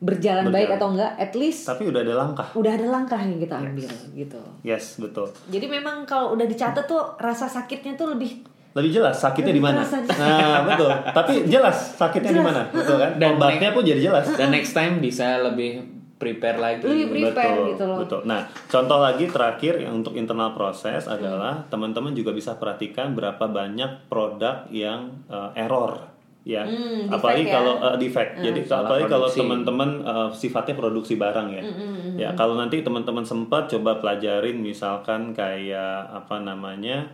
berjalan, baik atau enggak. At least tapi udah ada langkah udah ada langkah yang kita ambil gitu. yes betul Jadi memang kalau udah dicatat tuh rasa sakitnya tuh lebih lebih jelas sakitnya di mana nah betul tapi jelas sakitnya di mana betul kan Dan obatnya pun jadi jelas Dan next time bisa lebih prepare lagi. Lebih prepare betul, gitu loh. betul. Nah, contoh lagi terakhir yang untuk internal proses adalah teman-teman juga bisa perhatikan berapa banyak produk yang eh, error. ya Hmm, defect apalagi ya. kalau eh, defect jadi salah apalagi kalau produksi. teman-teman eh, sifatnya produksi barang ya Hmm, ya kalau nanti teman-teman sempat coba pelajarin misalkan kayak apa namanya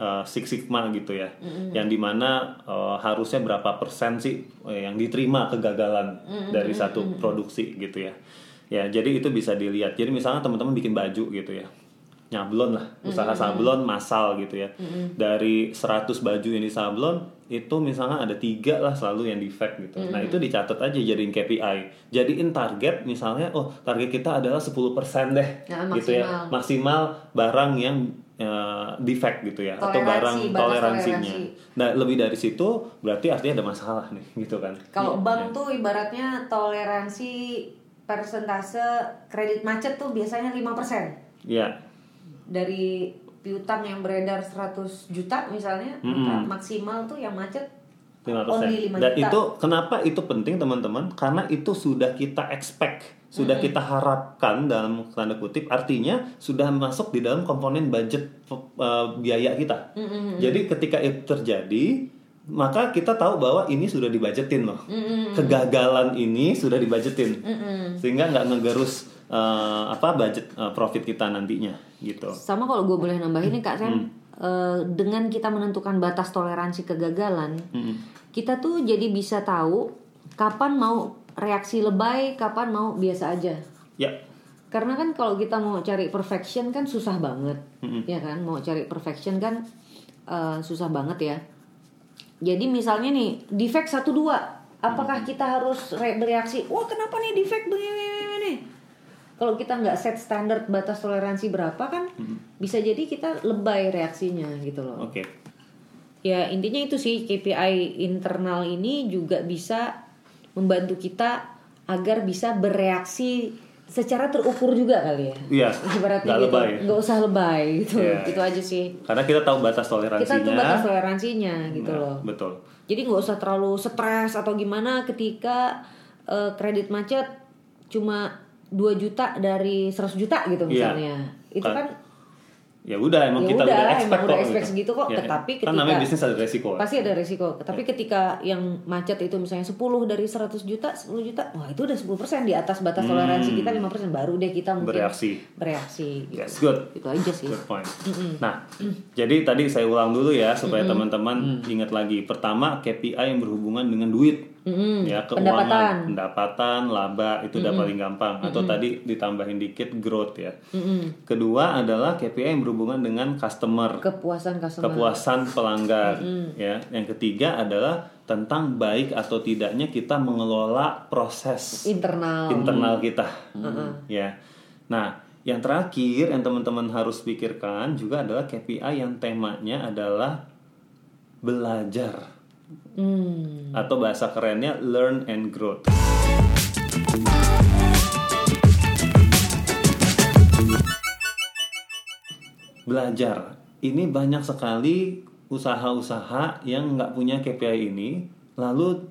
eh, Six Sigma gitu ya. Yang di mana eh, harusnya berapa persen sih eh, yang diterima kegagalan dari satu produksi gitu ya. Ya jadi itu bisa dilihat. Jadi misalnya teman-teman bikin baju gitu ya. Nyablon lah usaha sablon massal gitu ya. Dari 100 baju yang disablon itu misalnya ada tiga lah selalu yang defect gitu. Nah itu dicatat aja jadiin KPI jadiin target misalnya oh target kita adalah 10% deh Nah, gitu ya. maksimal barang yang eh, defect gitu ya atau Toleransi, barang batas toleransinya. toleransi. nah lebih dari situ berarti artinya ada masalah nih gitu kan? Kalau bank tuh ibaratnya toleransi persentase kredit macet tuh biasanya 5% ya dari piutang yang beredar 100 juta misalnya, maka maksimal tuh yang macet 5%. only 5 Dan itu kenapa itu penting teman-teman? Karena itu sudah kita expect, sudah kita harapkan dalam tanda kutip artinya sudah masuk di dalam komponen budget eh, biaya kita. Jadi ketika itu terjadi, maka kita tahu bahwa ini sudah dibajetin loh. Kegagalan ini sudah dibajetin. Sehingga nggak ngegerus eh, apa budget eh, profit kita nantinya gitu. Sama kalau gue boleh nambahin nih Kak Sam, eh, dengan kita menentukan batas toleransi kegagalan, kita tuh jadi bisa tahu kapan mau reaksi lebay, kapan mau biasa aja. Ya. Karena kan kalau kita mau cari perfection kan susah banget, ya kan? Mau cari perfection kan eh, susah banget ya. Jadi misalnya nih defect satu dua, apakah kita harus re- bereaksi? Wah kenapa nih defect begini? begini, begini?" Kalau kita nggak set standar batas toleransi berapa kan, bisa jadi kita lebay reaksinya gitu loh. Oke. Ya intinya itu sih KPI internal ini juga bisa membantu kita agar bisa bereaksi secara terukur juga kali ya. Iya, Ibaratnya nggak gitu, lebay. nggak usah lebay gitu. Iya, Itu aja sih. Karena kita tahu batas toleransinya. Kita tuh batas toleransinya gitu Nah, loh. Betul. Jadi nggak usah terlalu stres atau gimana ketika eh, kredit macet cuma 2 juta dari 100 juta gitu Iya. misalnya. Itu Kan- kan Ya udah emang Ya kita udah, udah emang expect udah kok. expect segitu kok, Ya, tetapi kan ketika- namanya bisnis ada resiko. pasti ada resiko. Tapi ketika yang macet itu misalnya 10 dari 100 juta, 10 juta, wah itu udah 10% di atas batas toleransi kita 5%, baru deh kita mungkin Hmm. Bereaksi. bereaksi gitu. Yes, good. Itu aja sih. Good point. Nah, jadi tadi saya ulang dulu ya supaya teman-teman ingat lagi. Pertama, KPI yang berhubungan dengan duit. Ya, keuangan, Pendapatan. pendapatan, laba itu udah paling gampang. Atau tadi ditambahin dikit growth ya. Kedua adalah KPI yang berhubungan dengan customer. Kepuasan customer. kepuasan pelanggan ya yang ketiga adalah tentang baik atau tidaknya kita mengelola proses internal. internal kita ya nah yang terakhir yang teman-teman harus pikirkan juga adalah KPI yang temanya adalah belajar Hmm. atau bahasa kerennya learn and growth belajar. Ini banyak sekali usaha-usaha yang nggak punya KPI ini. Lalu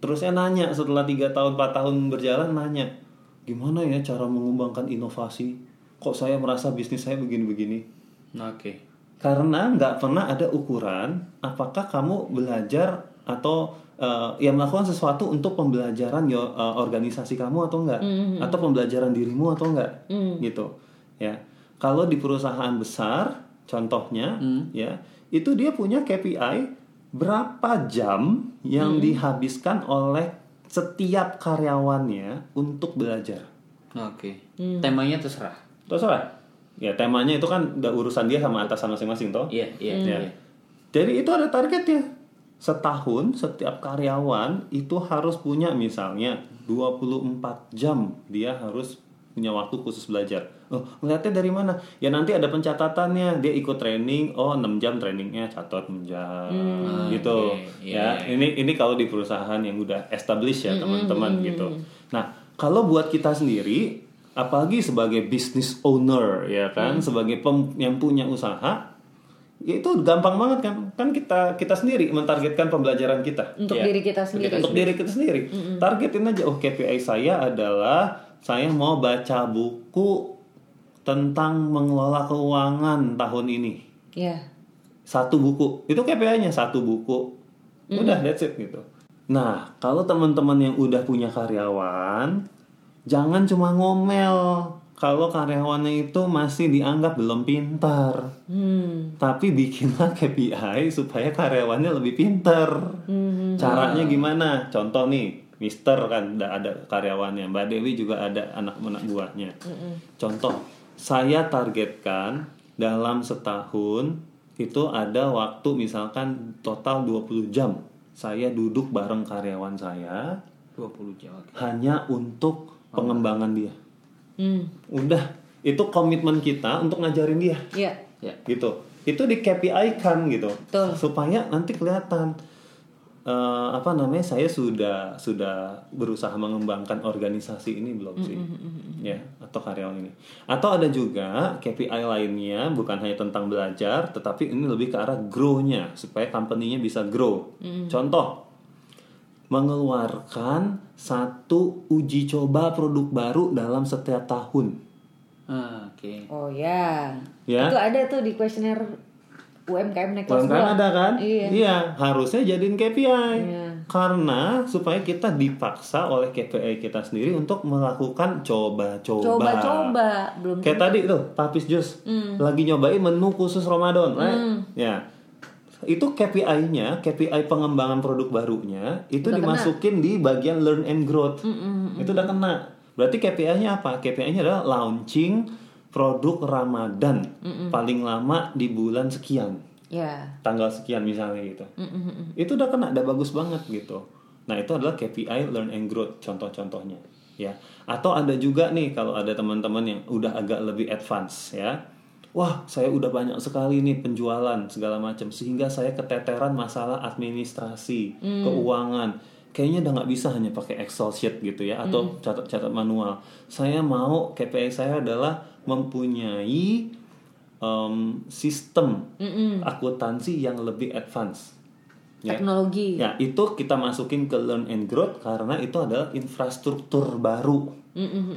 terusnya nanya setelah tiga tahun 4 tahun berjalan nanya gimana ya cara mengembangkan inovasi? Kok saya merasa bisnis saya begini-begini? Oke. Karena nggak pernah ada ukuran apakah kamu belajar atau eh, ya melakukan sesuatu untuk pembelajaran yo, eh, organisasi kamu atau enggak atau pembelajaran dirimu atau enggak gitu ya. Kalau di perusahaan besar contohnya ya itu dia punya KPI berapa jam yang dihabiskan oleh setiap karyawannya untuk belajar. Oke. Temanya terserah. terserah ya temanya itu kan udah urusan dia sama atasan masing-masing toh Iya, iya, Ya. iya. Jadi itu ada targetnya. Setahun setiap karyawan itu harus punya misalnya 24 jam dia harus punya waktu khusus belajar. Oh, ngeliatnya dari mana? Ya nanti ada pencatatannya. Dia ikut training, oh 6 jam trainingnya catat 6 jam gitu. oke. Ya, ini ini kalau di perusahaan yang udah established ya, teman-teman gitu. Nah, kalau buat kita sendiri apalagi sebagai business owner ya kan, sebagai pem- yang punya usaha ya itu gampang banget kan? Kan kita kita sendiri mentargetkan pembelajaran kita. Untuk Ya. diri kita sendiri. untuk diri kita sendiri. Targetin aja oh KPI saya adalah saya mau baca buku tentang mengelola keuangan tahun ini. Ya. satu buku. Itu KPI-nya satu buku. Udah that's it gitu. Nah, kalau teman-teman yang udah punya karyawan, jangan cuma ngomel kalau karyawannya itu masih dianggap belum pintar. Hmm. Tapi bikinlah KPI supaya karyawannya lebih pintar. Hmm. Caranya gimana? Contoh nih, Mister kan udah ada karyawannya, Mbak Dewi juga ada anak-anak buahnya. Contoh, saya targetkan dalam setahun itu ada waktu misalkan total 20 jam saya duduk bareng karyawan saya 20 jam. hanya untuk pengembangan dia. Hmm. Udah, itu komitmen kita untuk ngajarin dia Ya. Ya. gitu itu di KPI kan gitu Betul. supaya nanti kelihatan eh, apa namanya saya sudah sudah berusaha mengembangkan organisasi ini belum sih ya atau karyawan ini atau ada juga KPI lainnya bukan hanya tentang belajar tetapi ini lebih ke arah grow-nya supaya company-nya bisa grow contoh mengeluarkan satu uji coba produk baru dalam setiap tahun Ah, oke. Oh ya. Ya. Itu ada tuh di kuesioner UMKM naik kelas UMKM ada kan? Iya. harusnya jadiin KPI. Iya. Karena supaya kita dipaksa oleh KPI kita sendiri untuk melakukan coba-coba. Coba-coba belum Kayak tadi tuh, Papis Jus lagi nyobain menu khusus Ramadan, right? Ya. Itu KPI-nya, KPI pengembangan produk barunya itu dimasukin di bagian learn and growth. Itu udah kena. Berarti KPI-nya apa? KPI-nya adalah launching produk Ramadan paling lama di bulan sekian Ya. tanggal sekian misalnya gitu. Itu udah kena, udah bagus banget gitu. Nah itu adalah KPI learn and growth contoh-contohnya ya. Atau ada juga nih kalau ada teman-teman yang udah agak lebih advance ya. Wah saya udah banyak sekali nih penjualan segala macam sehingga saya keteteran masalah administrasi keuangan. Kayaknya udah nggak bisa hanya pakai Excel sheet gitu ya atau catat-catat manual. Saya mau KPI saya adalah mempunyai em, sistem akuntansi yang lebih advance. Ya. Teknologi. Ya, itu kita masukin ke learn and growth karena itu adalah infrastruktur baru.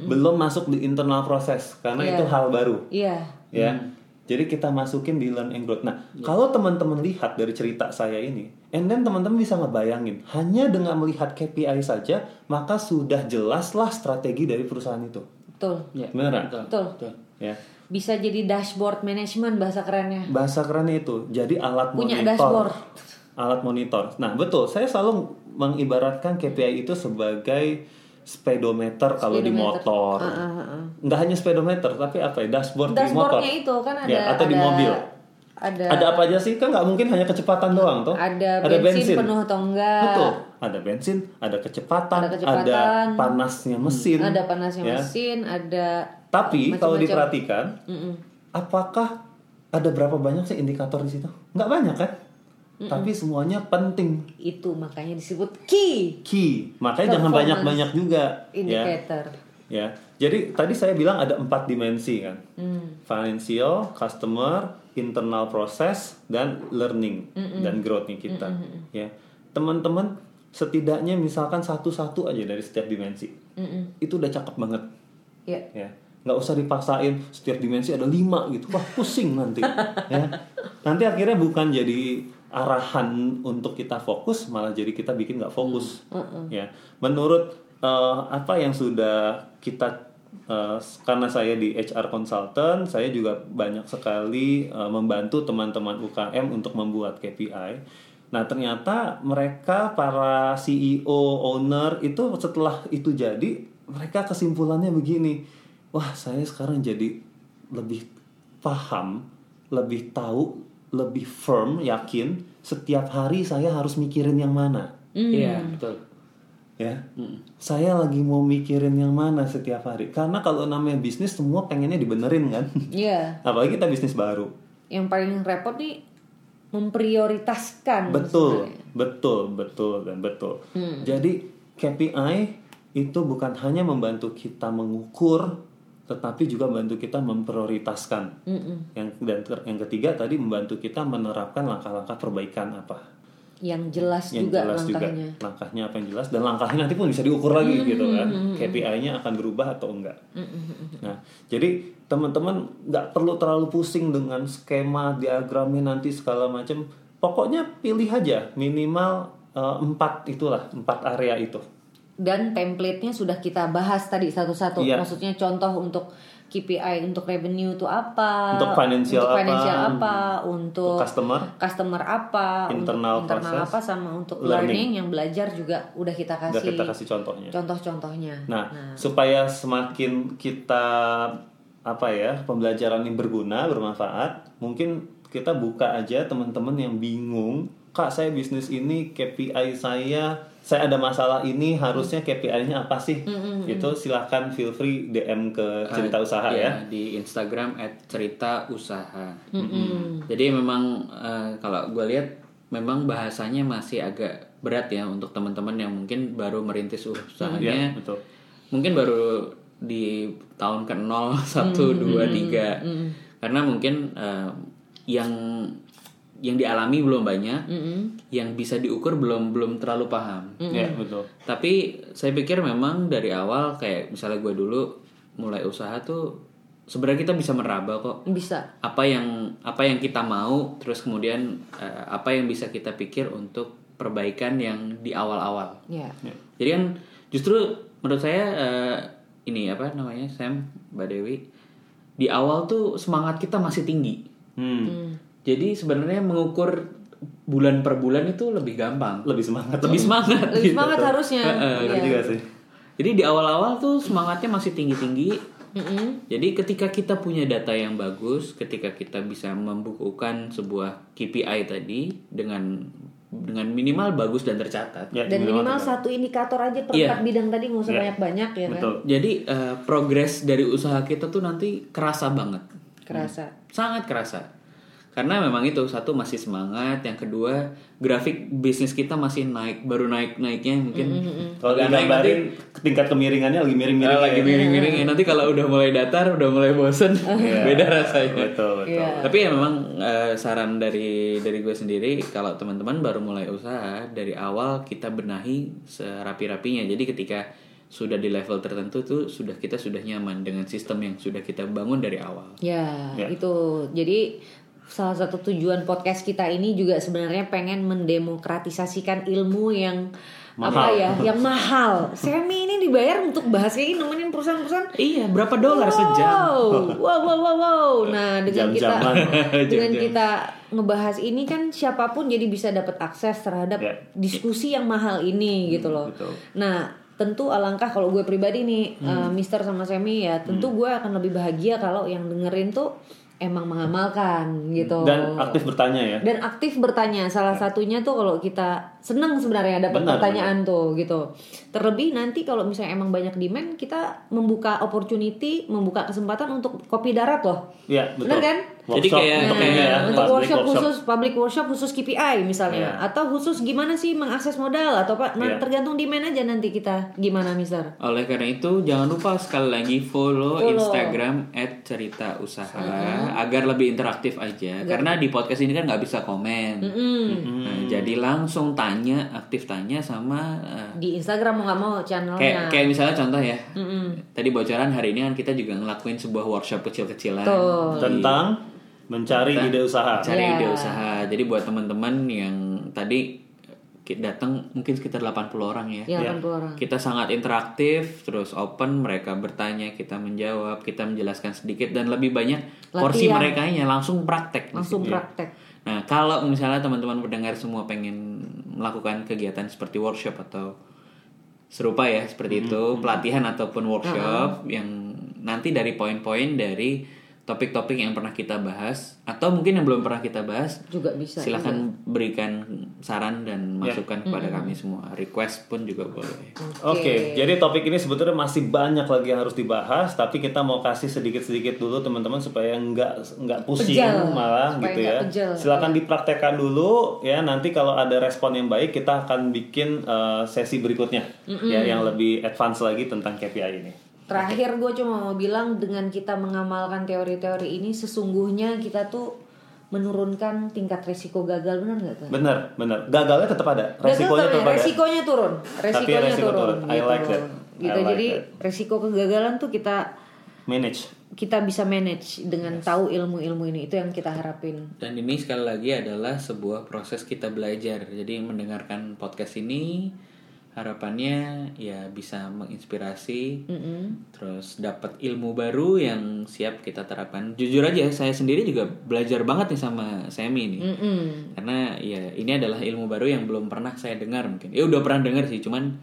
Belum masuk di internal proses karena Iya. itu hal baru. Iya. Ya. Jadi kita masukin di learn and growth. Nah, kalau teman-teman lihat dari cerita saya ini, and then teman-teman bisa ngebayangin, hanya dengan melihat KPI saja, maka sudah jelaslah strategi dari perusahaan itu. Betul. Ya. Beneran? Betul. Ya. Bisa jadi dashboard management bahasa kerennya. Bahasa kerennya itu, jadi alat Punya monitor. dashboard. Alat monitor. Nah, betul. Saya selalu mengibaratkan KPI itu sebagai speedometer kalau di motor. Ah, ah, ah. Nggak hanya speedometer, tapi apa ya? Dashboard, di motor. Dashboardnya itu kan ada Ya, atau di ada- mobil. Ada Ada apa aja sih? Kan nggak mungkin hanya kecepatan doang, toh. ada bensin, penuh atau enggak. Betul. Ada bensin, ada kecepatan, Ada kecepatan. panasnya mesin. Ada panasnya ya. mesin, ada Tapi kalau diperhatikan, Mm-mm. apakah ada berapa banyak sih indikator di situ? Nggak banyak kan? Tapi semuanya penting. itu makanya disebut key Key. Makanya jangan banyak-banyak juga. Ya. indicator. ya. Jadi tadi saya bilang ada empat dimensi kan. Hmm. Financial, customer, internal process, dan learning dan growth-nya kita. Ya. Teman-teman setidaknya misalkan satu-satu aja dari setiap dimensi. Mm-mm. Itu udah cakep banget. Ya. ya nggak usah dipaksain setiap dimensi ada lima gitu wah pusing nanti ya nanti akhirnya bukan jadi arahan untuk kita fokus malah jadi kita bikin nggak fokus. Ya. Menurut eh, apa yang sudah kita eh, karena saya di HR consultant saya juga banyak sekali eh, membantu teman-teman UKM untuk membuat KPI Nah ternyata mereka para CEO, owner itu setelah itu jadi mereka kesimpulannya begini, wah saya sekarang jadi lebih paham, lebih tahu, lebih firm, yakin setiap hari saya harus mikirin yang mana, Iya, betul. ya. Saya lagi mau mikirin yang mana setiap hari, karena kalau namanya bisnis semua pengennya dibenerin kan, Iya. apalagi kita bisnis baru. Yang paling repot nih memprioritaskan. Betul, sebenarnya. betul, betul dan betul. Hmm. Jadi KPI itu bukan hanya membantu kita mengukur, tetapi juga membantu kita memprioritaskan. Mm-mm. Yang dan ter- yang ketiga tadi membantu kita menerapkan langkah-langkah perbaikan apa? Yang jelas yang juga jelas langkahnya. juga. langkahnya. Apa yang jelas? Dan langkahnya nanti pun bisa diukur lagi gitu kan. KPI-nya akan berubah atau enggak. Nah jadi teman-teman nggak perlu terlalu pusing dengan skema diagramnya nanti segala macam. Pokoknya pilih aja minimal eh, empat itulah empat area itu. Dan template-nya sudah kita bahas tadi satu-satu. Iya. Maksudnya contoh untuk KPI untuk revenue itu apa, Untuk financial untuk apa, financial apa, untuk Untuk customer, customer apa, Internal untuk internal process, apa sama untuk learning. learning. yang belajar juga udah kita udah kasih kita kasih contohnya. contoh-contohnya. Nah, supaya semakin kita apa ya pembelajaran ini berguna bermanfaat, mungkin kita buka aja teman-teman yang bingung, kak saya bisnis ini KPI saya, saya ada masalah ini harusnya KPI-nya apa sih? Itu silahkan feel free DM ke cerita usaha ya. Iya, di Instagram @cerita usaha. Jadi memang eh, kalau gue lihat memang bahasanya masih agak berat ya untuk teman-teman yang mungkin baru merintis usahanya. Iya, betul. Mungkin baru di tahun ke 0, 1, 2, 3. Karena mungkin eh, yang yang dialami belum banyak, yang bisa diukur belum belum terlalu paham. Ya, betul. Tapi saya pikir memang dari awal kayak misalnya gue dulu mulai usaha tuh sebenarnya kita bisa meraba kok Bisa. apa yang apa yang kita mau terus kemudian eh, apa yang bisa kita pikir untuk perbaikan yang di awal-awal. Ya. Jadi kan justru menurut saya eh, ini apa namanya Sam Mbak Dewi di awal tuh semangat kita masih tinggi. Hmm. Jadi sebenarnya mengukur bulan per bulan itu lebih gampang. Lebih semangat. Lebih semangat. Lebih gitu. semangat harusnya. Heeh, Benar Iya. juga sih. Jadi di awal-awal tuh semangatnya masih tinggi-tinggi. Jadi ketika kita punya data yang bagus, ketika kita bisa membukukan sebuah KPI tadi dengan dengan minimal bagus dan tercatat. Ya, Dan minimal tercatat. satu indikator aja per empat bidang tadi nggak usah Iya. banyak-banyak ya kan. Betul. Jadi eh, progres dari usaha kita tuh nanti kerasa banget. Kerasa. Sangat kerasa. Karena memang itu satu masih semangat, yang kedua grafik bisnis kita masih naik, baru naik-naiknya mungkin. Kalau Agak naik nanti tingkat kemiringannya lagi miring-miring. Ah, lagi miring-miring ya. Nanti kalau udah mulai datar, udah mulai bosen, Iya. beda rasanya. Betul, betul. Iya. Tapi ya memang eh, saran dari dari gue sendiri kalau teman-teman baru mulai usaha dari awal kita benahi serapi-rapinya. Jadi ketika sudah di level tertentu tuh sudah kita sudah nyaman dengan sistem yang sudah kita bangun dari awal. Ya, Ya. itu. Jadi salah satu tujuan podcast kita ini juga sebenarnya pengen mendemokratisasikan ilmu yang apa Mahal. ya, yang mahal. Semi ini dibayar untuk bahas kayak gini nemenin perusahaan-perusahaan. Iya, berapa dolar sejam? Wow, wow, wow, wow, wow. Nah, dengan kita Jam-jaman. dengan kita ngebahas ini kan siapa pun jadi bisa dapat akses terhadap Ya. diskusi yang mahal ini gitu loh. betul. Nah, tentu alangkah kalau gue pribadi nih, Hmm. uh, Mister sama Semi ya, tentu gue akan lebih bahagia kalau yang dengerin tuh emang mengamalkan gitu. Dan aktif bertanya ya. Dan aktif bertanya. Salah satunya tuh kalau kita seneng sebenarnya dapat pertanyaan tuh gitu. Terlebih nanti kalau misalnya emang banyak demand, kita membuka opportunity, membuka kesempatan untuk kopi darat loh. Iya, betul. Benar kan? Jadi Workshop kayak- untuk kayak- ini ya, untuk public workshop, khusus public workshop khusus KPI misalnya Iya. atau khusus gimana sih mengakses modal atau apa nah Iya. tergantung demand aja nanti kita gimana mister Oleh karena itu jangan lupa sekali lagi follow, Follow. Instagram @cerita_usaha agar lebih interaktif aja. Karena di podcast ini kan nggak bisa komen. Nah, jadi langsung tanya, aktif tanya sama eh, di Instagram mau nggak mau channelnya kayak kayak misalnya contoh ya. Tadi bocoran hari ini kan kita juga ngelakuin sebuah workshop kecil-kecilan. Tuh. tentang mencari Tentang ide usaha. Cari Ya. ide usaha. Jadi buat teman-teman yang tadi datang mungkin sekitar 80 orang ya. ya kan orang Kita sangat interaktif, terus open, mereka bertanya, kita menjawab, kita menjelaskan sedikit dan lebih banyak porsi Latihan. mereka langsung praktek. langsung praktek Nah, kalau misalnya teman-teman pendengar semua pengen melakukan kegiatan seperti workshop atau serupa ya seperti itu, pelatihan ataupun workshop yang nanti dari poin-poin dari topik-topik yang pernah kita bahas atau mungkin yang belum pernah kita bahas, juga bisa silahkan berikan saran dan masukan kepada kami semua. Request pun juga boleh. Oke, jadi topik ini sebetulnya masih banyak lagi yang harus dibahas, tapi kita mau kasih sedikit-sedikit dulu teman-teman supaya nggak nggak pusing Pejal. malah Supaya gitu ya. pejal. Silakan dipraktekkan dulu ya. Nanti kalau ada respon yang baik, kita akan bikin eh, sesi berikutnya ya yang lebih advance lagi tentang KPI ini. Terakhir gue cuma mau bilang dengan kita mengamalkan teori-teori ini sesungguhnya kita tuh menurunkan tingkat resiko gagal benar nggak tuh? Bener, bener. Gagalnya tetap ada, resikonya tapi tetap ada. resikonya turun, resikonya resiko turun. turun. I Gitu. like that. I Gitu. like Jadi that. resiko kegagalan tuh kita Manage. kita bisa manage dengan tahu ilmu-ilmu ini itu yang kita harapin Dan ini sekali lagi adalah sebuah proses kita belajar. Jadi mendengarkan podcast ini harapannya ya bisa menginspirasi, terus dapat ilmu baru yang siap kita terapkan. Jujur aja saya sendiri juga belajar banget nih sama Semi ini. Karena ya ini adalah ilmu baru yang belum pernah saya dengar mungkin. Ya udah pernah dengar sih, cuman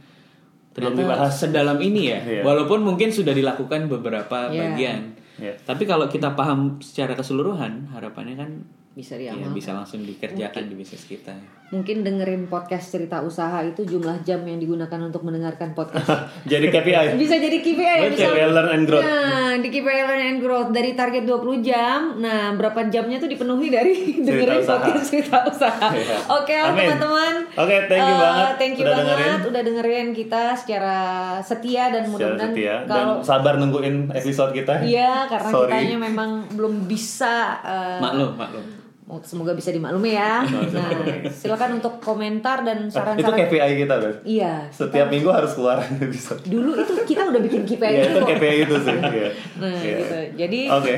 Belum dibahas. sedalam ini ya. Iya. Walaupun mungkin sudah dilakukan beberapa Iya. bagian. Iya. Tapi kalau kita paham secara keseluruhan, harapannya kan bisa ya diamalkan bisa langsung dikerjakan di bisnis kita. mungkin dengerin podcast cerita usaha itu jumlah jam yang digunakan untuk mendengarkan podcast Jadi KPI. bisa jadi KPI ya bisa ya, learn and growth. Nah, di KPI Learn and Growth dari target 20 jam, nah berapa jamnya tuh dipenuhi dari dengerin usaha. podcast cerita usaha. Iya. Oke Amin. teman-teman. Oke, thank you Eh, banget Thank you udah banget dengerin. udah dengerin kita secara setia dan mudah-mudahan setia dan kalau sabar nungguin episode kita. Iya, karena Sorry. kitanya memang belum bisa eh, Maklum, maklum. Semoga bisa dimaklumi ya. Nah, silakan untuk komentar dan itu saran-saran. KPI kita, Beb. Iya. Setiap minggu harus keluar episode. Dulu itu kita udah bikin KPI Iya, itu kok. KPI itu sih. Iya. Nah, Iya. gitu. Jadi Oke.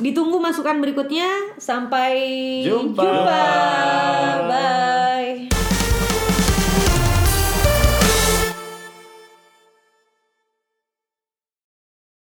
ditunggu masukan berikutnya. Sampai Jumpa. Bye.